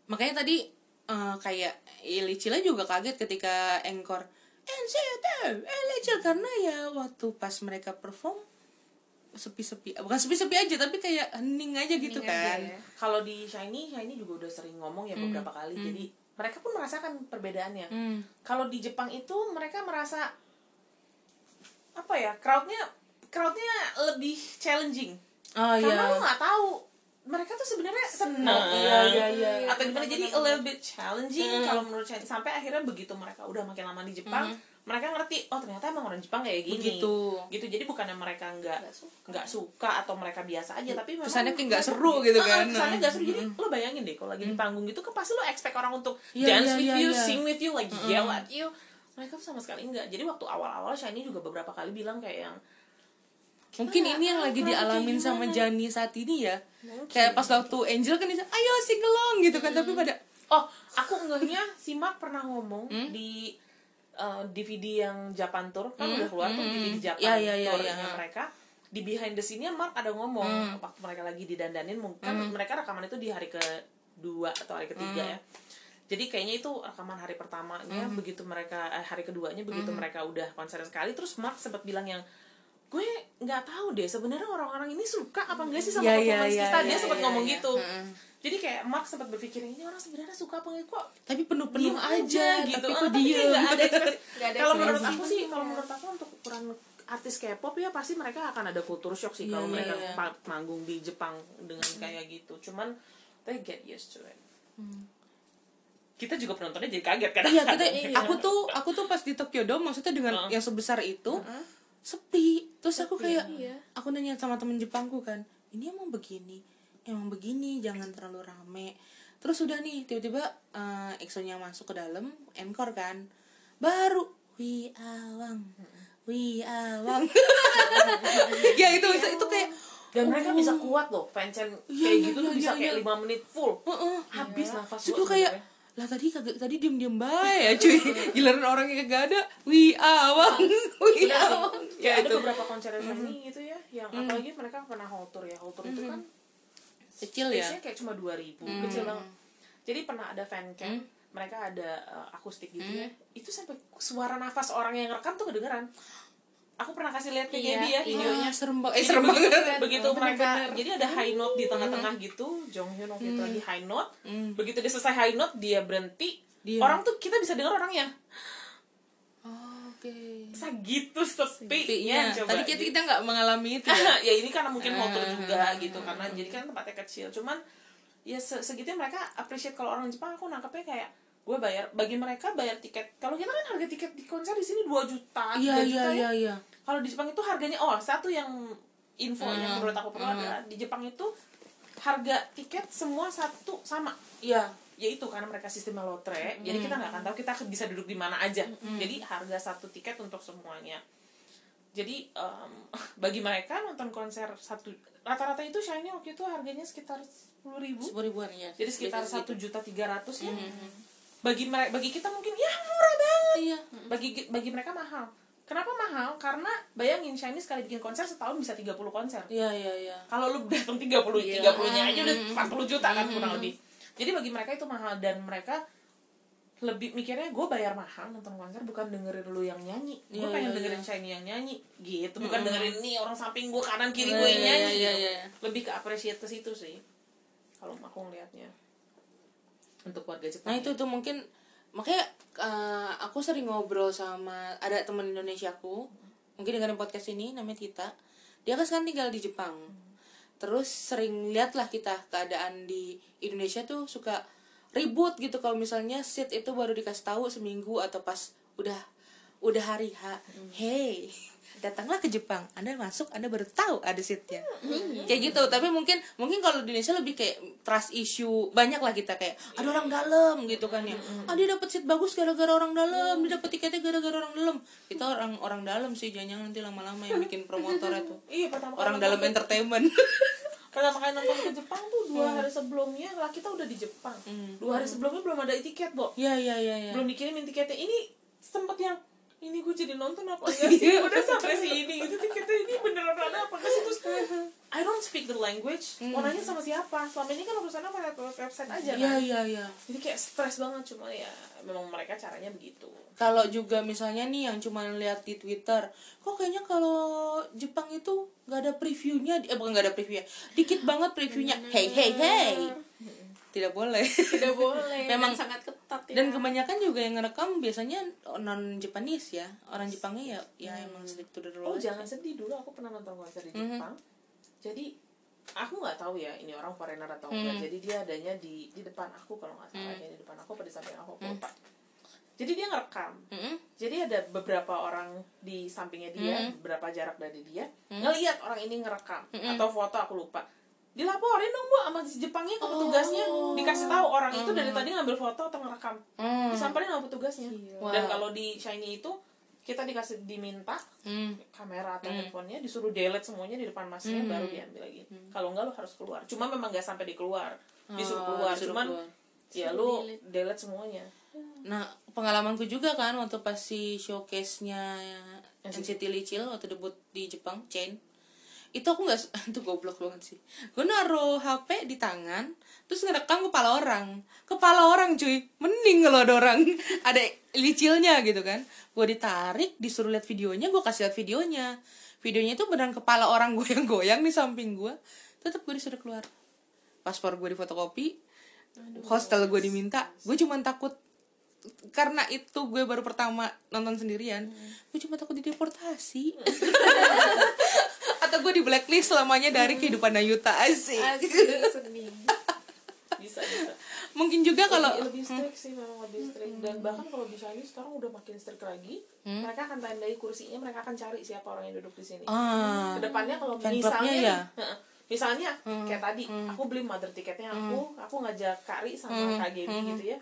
Speaker 3: Makanya tadi eh, kayak Ilicila juga kaget ketika Engkor NCT LC karena ya waktu pas mereka perform sepi-sepi bukan sepi-sepi aja tapi kayak hening aja gitu
Speaker 5: Hening aja
Speaker 3: kan.
Speaker 5: ya.
Speaker 4: kalau di Shiny Shiny juga udah sering ngomong ya beberapa kali jadi mereka pun merasakan perbedaannya.
Speaker 3: Hmm.
Speaker 4: kalau di Jepang itu mereka merasa apa ya crowdnya crowdnya lebih challenging.
Speaker 3: Oh
Speaker 4: karena
Speaker 3: iya.
Speaker 4: lo nggak tahu mereka tuh sebenarnya senang
Speaker 3: iya, iya, iya.
Speaker 4: atau gimana jadi a little bit challenging kalau menurut saya sampai akhirnya begitu mereka udah makin lama di Jepang mereka ngerti oh ternyata emang orang Jepang kayak gini.
Speaker 3: Begitu.
Speaker 4: gitu. Jadi bukannya mereka nggak
Speaker 5: Nggak suka.
Speaker 4: nggak suka atau mereka biasa aja tapi memang
Speaker 3: Kesannya kayak nggak seru gitu kan.
Speaker 4: kesannya nggak seru. Jadi lo bayangin deh kalau lagi di panggung gitu kan pasti lo expect orang untuk
Speaker 3: Iya,
Speaker 4: dance
Speaker 3: iya,
Speaker 4: with
Speaker 3: iya,
Speaker 4: you
Speaker 3: iya.
Speaker 4: sing with you like yell at you. Mereka tuh sama sekali enggak jadi waktu awal-awal Shiny juga beberapa kali bilang kayak yang
Speaker 3: mungkin
Speaker 4: nggak
Speaker 3: ini yang lagi dialamin sama. Jani saat ini ya. Kayak pas waktu Angel kan dia ayo sing along gitu kan. Tapi pada
Speaker 4: Oh, aku ngehnya si Mark pernah ngomong di uh, DVD yang Japan Tour kan udah keluar tuh DVD Japan
Speaker 3: Ya, ya, ya,
Speaker 4: Tournya
Speaker 3: ya.
Speaker 4: mereka. Di behind the scene-nya Mark ada ngomong waktu mereka lagi didandanin mungkin kan mereka rekaman itu di hari kedua atau hari ketiga ya. Jadi kayaknya itu rekaman hari pertamanya begitu mereka eh, hari keduanya begitu mereka udah konser sekali. Terus Mark sempat bilang yang gue nggak tahu deh sebenarnya orang-orang ini suka apa enggak sih sama
Speaker 3: Ya, ya,
Speaker 4: performance
Speaker 3: ya,
Speaker 4: kita? Dia
Speaker 3: ya,
Speaker 4: sempat
Speaker 3: ya,
Speaker 4: ngomong
Speaker 3: ya.
Speaker 4: gitu. Jadi kayak Mark sempat berpikir ini orang sebenarnya suka apa enggak? Kok
Speaker 3: tapi penuh-penuh aja,
Speaker 4: gitu
Speaker 3: tapi
Speaker 4: Ah,
Speaker 3: kok
Speaker 4: tapi
Speaker 3: diem?
Speaker 4: ada kalau menurut aku sih kalau menurut aku untuk ukuran artis K-pop ya pasti mereka akan ada culture shock sih
Speaker 3: Iya,
Speaker 4: kalau
Speaker 3: iya,
Speaker 4: mereka
Speaker 3: iya.
Speaker 4: pa- manggung di Jepang dengan kayak gitu. Cuman they get used to it. Kita juga penontonnya jadi kaget kan?
Speaker 3: Iya kita aku tuh aku tuh pas di Tokyo Dome maksudnya dengan
Speaker 4: Heeh.
Speaker 3: yang sebesar itu sepi. Terus aku kayak
Speaker 5: Iya.
Speaker 3: aku nanya sama temen Jepangku kan ini emang begini emang begini jangan terlalu rame. Terus udah nih tiba-tiba eh EXO-nya masuk ke dalam encore kan. Baru wi awang wi awang ya itu itu kayak
Speaker 4: dan mereka bisa kuat loh fanchan
Speaker 3: Iya,
Speaker 4: kayak
Speaker 3: iya,
Speaker 4: gitu tuh
Speaker 3: iya,
Speaker 4: bisa
Speaker 3: iya,
Speaker 4: kayak lima menit full.
Speaker 3: Heeh.
Speaker 4: habis nafas
Speaker 3: gue kayak. Lah tadi kagak tadi diem diem baik ya cuy. Giliran orangnya kagak ada. Wi awang wi awang
Speaker 4: ya
Speaker 3: ya
Speaker 4: ada
Speaker 3: itu.
Speaker 4: beberapa konser Shiny gitu ya yang apalagi mereka pernah hall tour ya. Hall tour itu kan
Speaker 3: kecil ya?
Speaker 4: space-nya kayak cuma 2000 kecil banget. Jadi pernah ada fan cam mereka ada uh, akustik gitu ya. Itu sampai suara nafas orang yang rekam tuh kedengeran aku pernah kasih lihat ke
Speaker 5: Iya,
Speaker 4: Gaby ya.
Speaker 5: iya.
Speaker 4: videonya
Speaker 3: Ah, serem banget eh
Speaker 4: Jadi
Speaker 3: serem
Speaker 4: begitu,
Speaker 3: banget.
Speaker 4: begitu mereka jadi ada high note di tengah-tengah gitu. Jong Hyun waktu itu lagi high note. Begitu dia selesai high note dia berhenti.
Speaker 3: Diam.
Speaker 4: orang tuh kita bisa dengar orangnya.
Speaker 3: Oh, oke.
Speaker 4: Segitu sepinya
Speaker 3: Sepinya.
Speaker 4: coba.
Speaker 3: Tadi kita kita nggak mengalami itu ya?
Speaker 4: Ya ini karena mungkin motor juga gitu karena jadi kan tempatnya kecil. Cuman ya se segitunya mereka appreciate kalau orang Jepang. Aku nangkepnya kayak gue bayar bagi mereka bayar tiket. Kalau kita kan harga tiket di konser di sini 2 juta 3
Speaker 3: iya iya
Speaker 4: ya.
Speaker 3: iya iya.
Speaker 4: Kalau di Jepang itu harganya oh satu yang info yang menurut aku perlu adalah di Jepang itu harga tiket semua satu sama.
Speaker 3: Iya.
Speaker 4: Ya itu karena mereka sistemnya lotre jadi kita nggak akan tahu kita bisa duduk di mana aja. Jadi harga satu tiket untuk semuanya. Jadi em, bagi mereka nonton konser satu rata-rata itu Shiny waktu itu harganya sekitar sepuluh ribu.
Speaker 3: Sepuluh ribuan ya
Speaker 4: jadi sekitar satu
Speaker 3: gitu.
Speaker 4: juta tiga ratus ya bagi mereka bagi kita mungkin ya murah banget.
Speaker 3: Iya
Speaker 4: bagi bagi mereka mahal. Kenapa mahal? Karena bayangin Shiny sekali bikin konser setahun bisa 30 konser.
Speaker 3: Iya iya iya.
Speaker 4: Kalau lu datang 30
Speaker 5: Iya.
Speaker 4: 30 nya aja udah 40 juta kan kurang lebih. Jadi bagi mereka itu mahal dan mereka lebih mikirnya gue bayar mahal nonton konser bukan dengerin lu yang nyanyi. Gue
Speaker 3: Iya,
Speaker 4: pengen
Speaker 3: iya,
Speaker 4: dengerin
Speaker 3: iya.
Speaker 4: Shiny yang nyanyi. Gitu bukan dengerin nih orang samping gue kanan kiri
Speaker 3: Iya,
Speaker 4: gue yang
Speaker 3: iya,
Speaker 4: nyanyi
Speaker 3: iya,
Speaker 4: gitu.
Speaker 3: iya, iya.
Speaker 4: lebih ke appreciate ke situ sih kalau aku ngelihatnya untuk warga Jepang
Speaker 3: nah itu tuh mungkin makanya eh, aku sering ngobrol sama ada teman Indonesia aku mungkin dengerin podcast ini namanya Tita. Dia kan sekarang tinggal di Jepang. Terus sering lihat lah kita keadaan di Indonesia tuh suka ribut gitu kalau misalnya seat itu baru dikasih tahu seminggu atau pas udah udah hari H. Hey datanglah ke Jepang. Anda masuk Anda baru tahu ada seatnya. Kayak gitu. Tapi mungkin mungkin kalau di Indonesia lebih kayak trust issue banyak lah kita kayak ada orang dalam gitu kan ya. Ah dia dapat seat bagus gara-gara orang dalam. Dia dapat tiketnya gara-gara orang dalam. Kita orang orang dalam sih. Jangan nanti lama-lama yang bikin promotor itu
Speaker 4: iya
Speaker 3: orang dalam entertainment.
Speaker 4: Pertama kali nonton ke Jepang tuh dua hari sebelumnya lah kita udah di Jepang. Dua hari sebelumnya belum ada tiket Bo.
Speaker 3: Ya ya ya ya
Speaker 4: belum dikirimin tiketnya. Ini sempet yang ini gue jadi nonton apa enggak sih? Udah sampai sini. Itu tiketnya ini beneran ada apa enggak sih? Terus I don't speak the language. Mau nanya sama siapa? Selama ini kan urusannya sama website aja
Speaker 3: Iya
Speaker 4: kan?
Speaker 3: iya iya.
Speaker 4: jadi kayak stres banget cuma ya memang mereka caranya begitu.
Speaker 3: Kalau juga misalnya nih yang cuma lihat di Twitter, kok kayaknya kalau Jepang itu nggak ada previewnya, eh bukan nggak ada previewnya, dikit banget previewnya. Hey hey hey, tidak boleh.
Speaker 5: tidak boleh
Speaker 3: Memang-
Speaker 5: dan sangat ketat ya.
Speaker 3: Dan kebanyakan juga yang ngerekam biasanya non Japanese ya, orang Jepangnya ya ya emang stick to the
Speaker 4: oh jangan sedih. Dulu aku pernah nonton konser di Jepang. Jadi aku nggak tahu ya ini orang foreigner atau enggak. Jadi dia adanya di di depan aku kalau nggak salah. Ya di depan aku apa di samping aku aku lupa jadi dia ngerekam.
Speaker 3: Mm-mm.
Speaker 4: jadi ada beberapa orang di sampingnya dia beberapa jarak dari dia ngelihat orang ini ngerekam. Atau foto aku lupa dilaporin dong bu sama si Jepangnya ke petugasnya. Dikasih tahu orang itu dari tadi ngambil foto atau ngerekam.
Speaker 3: Hmm.
Speaker 4: disamperin sama petugasnya. Dan
Speaker 3: Wow.
Speaker 4: kalau di shiny itu kita dikasih diminta
Speaker 3: Hmm.
Speaker 4: kamera atau handphonenya disuruh delete semuanya di depan masnya baru diambil lagi. Kalau enggak lo harus keluar. Cuma memang nggak sampai dikeluar disuruh
Speaker 3: Oh,
Speaker 4: keluar.
Speaker 3: disuruh
Speaker 4: cuman
Speaker 3: keluar.
Speaker 4: ya lo delete. semuanya.
Speaker 3: Nah, pengalamanku juga kan waktu pas si showcase-nya NCT Lichil waktu debut di Jepang, Chain. Itu aku nggak itu goblok banget sih. Gue naruh HP di tangan, terus ngerekam kepala orang. Kepala orang cuy, mending kalau ada orang ada Lichilnya gitu kan. Gue ditarik, disuruh lihat videonya, gue kasih lihat videonya. Videonya itu beneran kepala orang goyang-goyang di samping gue. Tetap gue disuruh keluar. Paspor gue difotokopi, hostel gue diminta. Gue cuma takut karena itu gue baru pertama nonton sendirian gue cuma takut dideportasi atau gue di blacklist selamanya dari kehidupan Nayuta asik.
Speaker 5: Asik, sedih.
Speaker 4: Bisa bisa.
Speaker 3: Mungkin juga kalau
Speaker 4: lebih, lebih strict sih memang lebih strict. Dan bahkan kalau Chinese sekarang udah makin strict lagi. Mereka akan tandai kursinya mereka akan cari siapa orang yang duduk di sini.
Speaker 3: Ah.
Speaker 4: Ke depannya
Speaker 3: kalau
Speaker 4: misalnya
Speaker 3: ya?
Speaker 4: heeh, misalnya kayak tadi aku beli mother tiketnya aku aku ngajak Kari sama Kak Gaby gitu ya.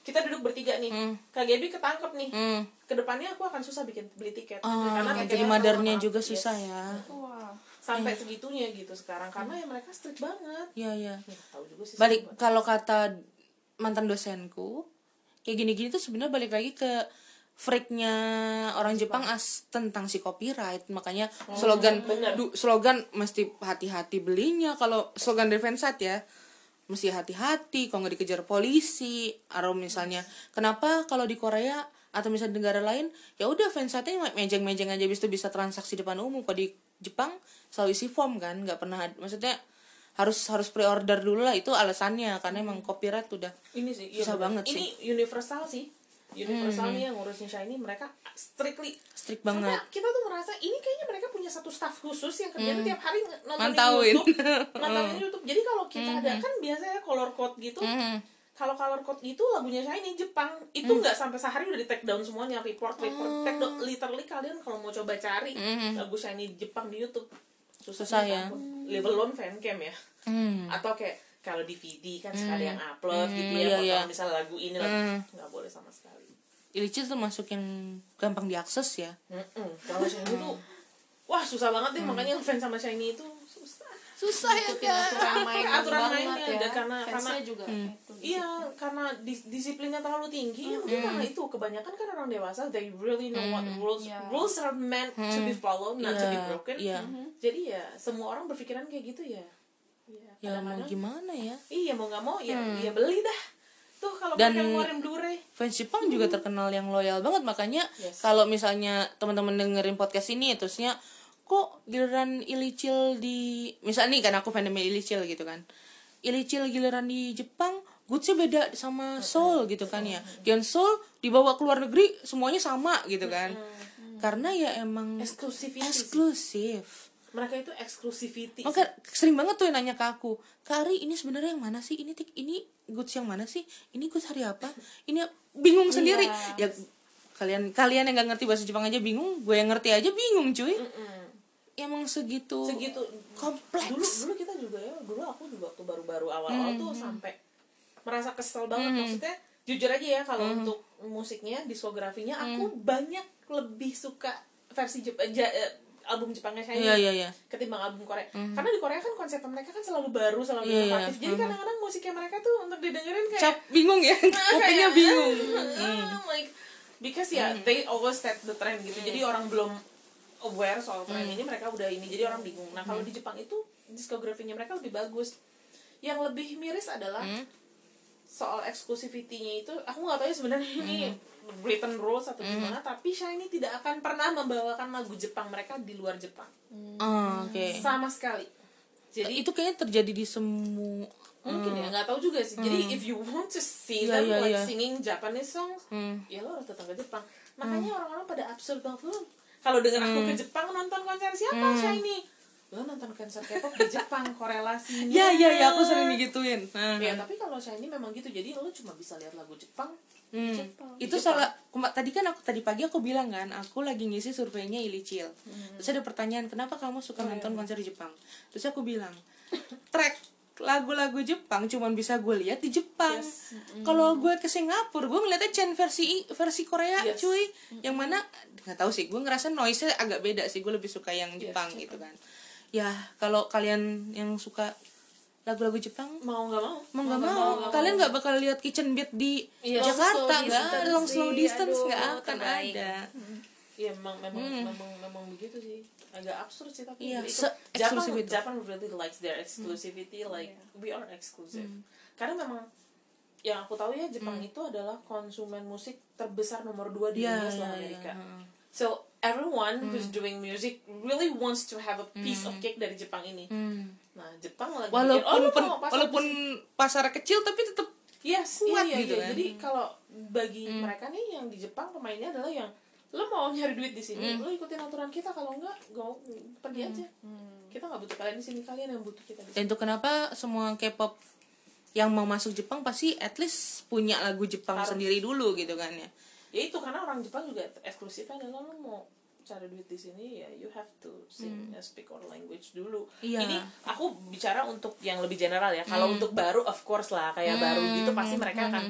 Speaker 4: Kita duduk bertiga nih. Kak Gaby ketangkep nih.
Speaker 3: Hmm.
Speaker 4: ke depannya aku akan susah bikin beli tiket.
Speaker 3: Ah,
Speaker 4: karena
Speaker 3: jadi
Speaker 4: tiketnya
Speaker 3: madarnya
Speaker 4: mahal.
Speaker 3: juga
Speaker 4: Yes.
Speaker 3: susah ya.
Speaker 5: Wah
Speaker 4: sampai segitunya gitu sekarang karena ya mereka strict banget.
Speaker 3: Ya ya
Speaker 4: ya, tahu juga sih
Speaker 3: balik kalau kata mantan dosenku kayak gini-gini tuh sebenarnya balik lagi ke freaknya orang Jepang. As tentang si copyright. Makanya slogan du- slogan mesti hati-hati belinya. Kalau slogan fansite ya mesti hati-hati kalau nggak dikejar polisi. Atau misalnya kenapa kalau di Korea atau misalnya di negara lain ya udah fansite-nya mejeng-mejeng aja bisa bisa transaksi depan umum. Kalau di Jepang selalu isi form kan nggak pernah maksudnya harus harus pre-order dulu lah itu alasannya karena emang copyright udah
Speaker 4: ini sih iya
Speaker 3: Susah
Speaker 4: bener.
Speaker 3: banget
Speaker 4: ini universal sih universal nih yang ngurusin shiny mereka strictly
Speaker 3: strict
Speaker 4: Sampai
Speaker 3: banget
Speaker 4: kita tuh merasa ini kayaknya mereka punya satu staff khusus yang kerjanya tiap hari nontonin
Speaker 3: Mantauin.
Speaker 4: YouTube, mantauin YouTube. Jadi kalau kita ada kan biasanya color code gitu.
Speaker 3: Mhm.
Speaker 4: Kalau color code gitu lagunya Shiny Jepang itu nggak sampai sehari udah di take down semuanya report report take down literally kalian kalau mau coba cari lagu Shiny Jepang di YouTube susah,
Speaker 3: Susah ya.
Speaker 4: ampun. Live alone fancam ya.
Speaker 3: Hmm.
Speaker 4: Atau kayak kalau DVD kan suka ada yang upload gitu
Speaker 3: iya,
Speaker 4: ya,
Speaker 3: iya.
Speaker 4: kalau misalnya lagu ini lagu nggak boleh sama sekali.
Speaker 3: Illicit tuh masuk yang gampang diakses ya
Speaker 4: Mm-mm. Kalau Shiny tuh wah susah banget deh makanya ngefans sama Shiny itu susah.
Speaker 3: ya
Speaker 5: ikutin aturan main
Speaker 4: Aturan
Speaker 5: banget
Speaker 4: mainnya,
Speaker 5: ya
Speaker 4: dan karena- karena-
Speaker 5: juga
Speaker 3: Hmm.
Speaker 5: itu
Speaker 4: Iya, karena dis- disiplinnya terlalu tinggi. Ya mungkin karena itu kebanyakan kan orang dewasa they really know what rules
Speaker 5: Iya.
Speaker 4: rules are meant to be followed, not to be broken.
Speaker 3: iya.
Speaker 4: Jadi ya semua orang berpikiran kayak gitu ya. Iya,
Speaker 3: ya mau gimana ya
Speaker 4: Iya mau nggak mau ya ya beli dah. Tuh kalau
Speaker 3: Dan-
Speaker 4: ngeluarin Blu-ray.
Speaker 3: fans Jepang juga terkenal yang loyal banget makanya
Speaker 4: Yes.
Speaker 3: kalau misalnya teman-teman dengerin podcast ini terusnya kok giliran Illicil di misalnya nih kan aku fandomnya Illicil gitu kan. Illicil giliran di Jepang goodsnya beda sama Seoul gitu kan ya. Dan Seoul dibawa ke luar negeri semuanya sama gitu kan. Karena ya emang
Speaker 4: sih.
Speaker 3: eksklusif.
Speaker 4: Mereka itu exclusivity.
Speaker 3: maka sering banget tuh yang nanya ke aku Kari ini sebenarnya yang mana sih? Ini tik ini goods yang mana sih? Ini goods hari apa? Ini bingung sendiri. Ya kalian kalian yang nggak ngerti bahasa Jepang aja bingung gue yang ngerti aja bingung cuy. Emang segitu
Speaker 4: segitu.
Speaker 3: kompleks.
Speaker 4: dulu dulu kita juga ya dulu aku juga waktu baru-baru awal-awal tuh sampai merasa kesel banget. Maksudnya jujur aja ya kalau untuk musiknya diskografinya aku banyak lebih suka versi Jep ja- eh, album Jepangnya Shiny
Speaker 3: Iya, iya, iya.
Speaker 4: ketimbang album Korea. Karena di Korea kan konsep mereka kan selalu baru selalu
Speaker 3: Iya, iya.
Speaker 4: inovatif. Jadi kadang-kadang musiknya mereka tuh untuk didengerin kayak
Speaker 3: cap bingung ya? Kupingnya
Speaker 4: kayak,
Speaker 3: bingung.
Speaker 4: Ah, like because ya they always set the trend gitu. Jadi orang belum aware soal tren ini mereka udah ini jadi orang bingung. Nah kalau di Jepang itu diskografinya mereka lebih bagus. Yang lebih miris adalah
Speaker 3: Hmm.
Speaker 4: soal eksklusivitinya itu aku nggak tahu ya sebenarnya ini written rules atau gimana tapi Shiny tidak akan pernah membawakan lagu Jepang mereka di luar Jepang.
Speaker 3: Oh, oke.
Speaker 4: Sama sekali. Jadi
Speaker 3: itu kayaknya terjadi di semua
Speaker 4: mungkin ya nggak tahu juga sih. Jadi if you want to see
Speaker 3: Iya,
Speaker 4: them
Speaker 3: iya,
Speaker 4: like
Speaker 3: iya.
Speaker 4: singing Japanese songs
Speaker 3: Hmm.
Speaker 4: ya lo harus datang ke Jepang. Makanya orang-orang pada absurd banget kalau dengan aku ke Jepang nonton konser siapa Shiny? Lo nonton konser K-pop di Jepang korelasinya.
Speaker 3: Ya ya ya aku sering digituin nah,
Speaker 4: ya tapi kalau Shiny memang gitu jadi lo cuma bisa lihat lagu Jepang
Speaker 3: Hmm.
Speaker 4: Jepang.
Speaker 3: Itu salah kuma- tadi kan aku tadi pagi aku bilang kan aku lagi ngisi surveinya Ilicil terus ada pertanyaan kenapa kamu suka nonton konser di Jepang? Terus aku bilang track lagu-lagu Jepang cuman bisa gue lihat di Jepang.
Speaker 4: Yes.
Speaker 3: kalau gue ke Singapura gue ngeliatnya Chen versi versi Korea
Speaker 4: Yes.
Speaker 3: cuy. Yang mana nggak tahu sih gue ngerasa noise nya agak beda sih gue lebih suka yang Jepang gitu kan. Ya kalau kalian yang suka lagu-lagu Jepang
Speaker 4: mau nggak mau?
Speaker 3: mau nggak mau kalian nggak bakal lihat kitchen beat di
Speaker 4: Iya.
Speaker 3: Jakarta nggak? long slow distance nggak akan
Speaker 5: terbaik.
Speaker 3: ada
Speaker 4: Iya memang memang memang memang begitu sih. Agak absurd sih tapi
Speaker 3: Iya,
Speaker 4: itu Japan. Japan really likes their exclusivity like we are exclusive. Karena memang yang aku tahu ya Jepang itu adalah konsumen musik terbesar nomor dua di
Speaker 3: Iya,
Speaker 4: dunia
Speaker 3: iya,
Speaker 4: setelah
Speaker 3: iya,
Speaker 4: Amerika.
Speaker 3: Heeh.
Speaker 4: so everyone who's doing music really wants to have a piece of cake dari Jepang ini.
Speaker 3: Hmm.
Speaker 4: nah Jepang lagi
Speaker 3: walaupun
Speaker 4: oh,
Speaker 3: pen-
Speaker 4: pasar
Speaker 3: walaupun pasar kecil tapi tetap
Speaker 4: Yes,
Speaker 3: kuat
Speaker 4: iya, iya,
Speaker 3: gitu
Speaker 4: iya.
Speaker 3: kan.
Speaker 4: Jadi kalau bagi mereka nih yang di Jepang pemainnya adalah yang lo mau nyari duit di sini, lo ikutin aturan kita kalau enggak go pergi aja. Kita nggak butuh kalian di sini, kalian yang butuh kita di
Speaker 3: dan
Speaker 4: sini.
Speaker 3: itu kenapa semua K-pop yang mau masuk Jepang pasti at least punya lagu Jepang
Speaker 4: Harus.
Speaker 3: sendiri dulu gitu kan ya
Speaker 4: Ya itu karena orang Jepang juga eksklusifnya adalah lo mau cari duit di sini ya you have to sing uh, speak our language dulu.
Speaker 3: Iya.
Speaker 4: Ini aku bicara untuk yang lebih general ya. Kalau untuk baru of course lah kayak baru gitu pasti mereka akan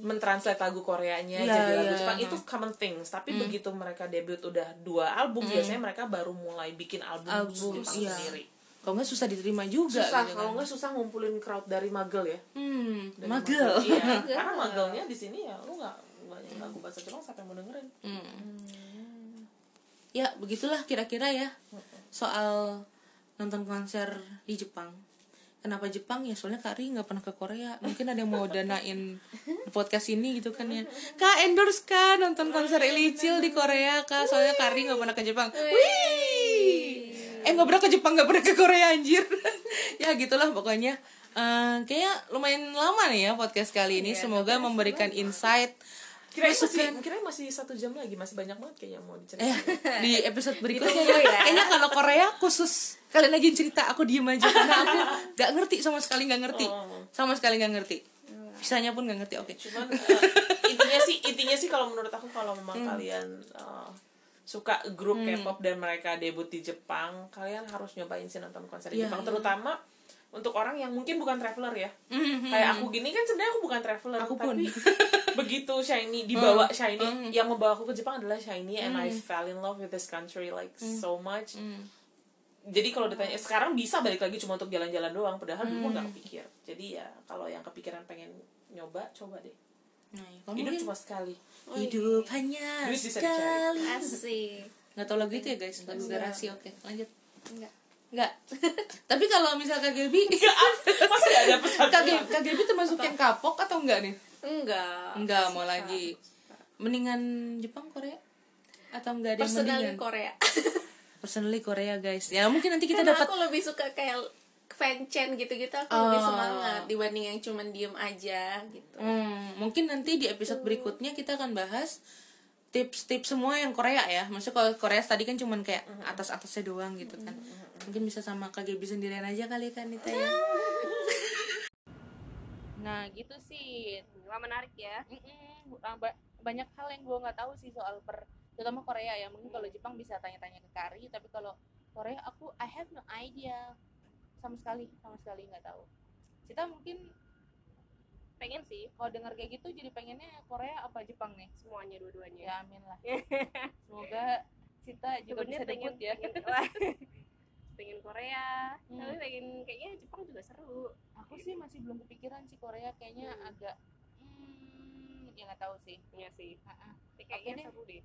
Speaker 4: mentranslate lagu Koreanya
Speaker 3: Iya,
Speaker 4: jadi lagu
Speaker 3: iya,
Speaker 4: Jepang
Speaker 3: iya.
Speaker 4: itu common things. Tapi begitu mereka debut udah dua album biasanya mereka baru mulai bikin album,
Speaker 3: album
Speaker 4: Jepang
Speaker 3: iya.
Speaker 4: sendiri.
Speaker 3: Kalau nggak susah diterima juga
Speaker 4: susah
Speaker 3: gitu kan.
Speaker 4: kalau nggak susah ngumpulin crowd dari magel ya.
Speaker 3: Hmm
Speaker 4: Dari
Speaker 3: magel.
Speaker 4: Iya karena magelnya di sini ya lu nggak banyak lagu bahasa Jepang siapa yang mau dengerin?
Speaker 3: Ya begitulah kira-kira ya soal nonton konser di Jepang kenapa Jepang? Ya soalnya Kak Ri nggak pernah ke Korea. Mungkin ada yang mau danain podcast ini gitu kan ya. Kak endorse kan nonton konser Ilicil di Korea Kak. Soalnya Kak Ri nggak pernah ke Jepang. Wih. Eh nggak pernah ke Jepang nggak pernah ke Korea anjir. Ya gitulah pokoknya. Eh, kayaknya lumayan lama nih ya podcast kali ini. Semoga memberikan insight
Speaker 4: kira masih kira masih satu jam lagi masih banyak banget kayaknya mau diceritain.
Speaker 3: Di episode berikutnya. ya. kayaknya kalau Korea khusus kalian lagi cerita aku diem aja. Karena aku nggak ngerti sama sekali nggak ngerti. Sama sekali nggak ngerti. Bisanya pun nggak ngerti oke.
Speaker 4: Cuman eh, intinya sih intinya sih kalau menurut aku kalau memang kalian eh, suka grup K-pop dan mereka debut di Jepang kalian harus nyobain sih nonton konser di
Speaker 3: Iya,
Speaker 4: Jepang.
Speaker 3: Iya.
Speaker 4: terutama untuk orang yang mungkin bukan traveler ya.
Speaker 3: Mhm.
Speaker 4: kayak aku gini kan sebenarnya aku bukan traveler
Speaker 3: Aku pun.
Speaker 4: tapi begitu shiny dibawa
Speaker 3: Mm.
Speaker 4: shiny yang membawa aku ke Jepang adalah shiny and I fell in love with this country like so much. Jadi kalau ditanya sekarang bisa balik lagi cuma untuk jalan-jalan doang padahal dulu mah nggak kepikir. Jadi ya kalau yang kepikiran pengen nyoba coba deh.
Speaker 3: Nah, kamu
Speaker 4: hidup
Speaker 3: mungkin
Speaker 4: cuma sekali.
Speaker 3: Hidup hanya sekali.
Speaker 5: asik.
Speaker 3: Nggak tahu lagu itu ya guys? Lagu garasi oke lanjut.
Speaker 5: Enggak
Speaker 3: nggak. Tapi kalau misal Kak Gaby
Speaker 4: masa gak ada pesan
Speaker 3: Kak Gaby, Kak Gaby termasuk yang kapok atau enggak nih?
Speaker 5: Enggak
Speaker 3: enggak mau lagi. Mendingan Jepang Korea? Atau enggak ada yang
Speaker 5: personally
Speaker 3: mendingan?
Speaker 5: Korea.
Speaker 3: Personally Korea guys. Ya mungkin nanti kita
Speaker 5: karena
Speaker 3: dapat
Speaker 5: aku lebih suka kayak fanchan gitu-gitu. Aku
Speaker 3: Oh.
Speaker 5: lebih semangat dibanding yang cuman diem aja gitu.
Speaker 3: Hmm, mungkin nanti di episode berikutnya kita akan bahas tips-tips semua yang Korea ya. Maksudnya kalau Korea tadi kan cuman kayak atas-atasnya doang gitu kan. Mungkin bisa sama KGB sendirian aja kali kan Nita ya.
Speaker 2: Nah gitu sih.
Speaker 1: Wah menarik ya.
Speaker 2: Mm-mm. Ah, ba- banyak hal yang gue nggak tahu sih soal per terutama Korea ya. Mungkin kalau Jepang bisa tanya-tanya ke Kari, tapi kalau Korea aku I have no idea sama sekali sama sekali nggak tahu. Kita mungkin pengen sih kalau dengar kayak gitu jadi pengennya Korea apa Jepang nih?
Speaker 1: Semuanya dua-duanya.
Speaker 2: Ya amin lah. Semoga Sita juga
Speaker 1: Sebenarnya
Speaker 2: bisa
Speaker 1: pengen,
Speaker 2: debut ya.
Speaker 1: pengen, pengen Korea,
Speaker 2: Hmm.
Speaker 1: tapi pengen kayaknya Jepang juga seru.
Speaker 2: Aku sih masih belum kepikiran sih Korea kayaknya agak hmm, ya nggak tahu sih.
Speaker 1: Iya sih. Tapi kayaknya seru deh.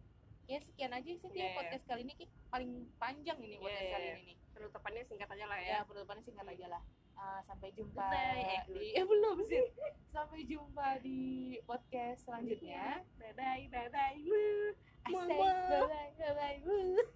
Speaker 2: ya sekian aja sih
Speaker 1: iya.
Speaker 2: podcast kali ini paling panjang ini podcast
Speaker 1: Iya,
Speaker 2: kali
Speaker 1: iya.
Speaker 2: ini nih
Speaker 1: penutupannya singkat aja lah
Speaker 2: ya
Speaker 1: ya
Speaker 2: penutupannya singkat aja lah Ah, sampai jumpa
Speaker 1: Goodbye, eh,
Speaker 2: di eh belum sih. Sampai jumpa di podcast selanjutnya.
Speaker 1: Bye bye bye bye
Speaker 2: bye bye bye bye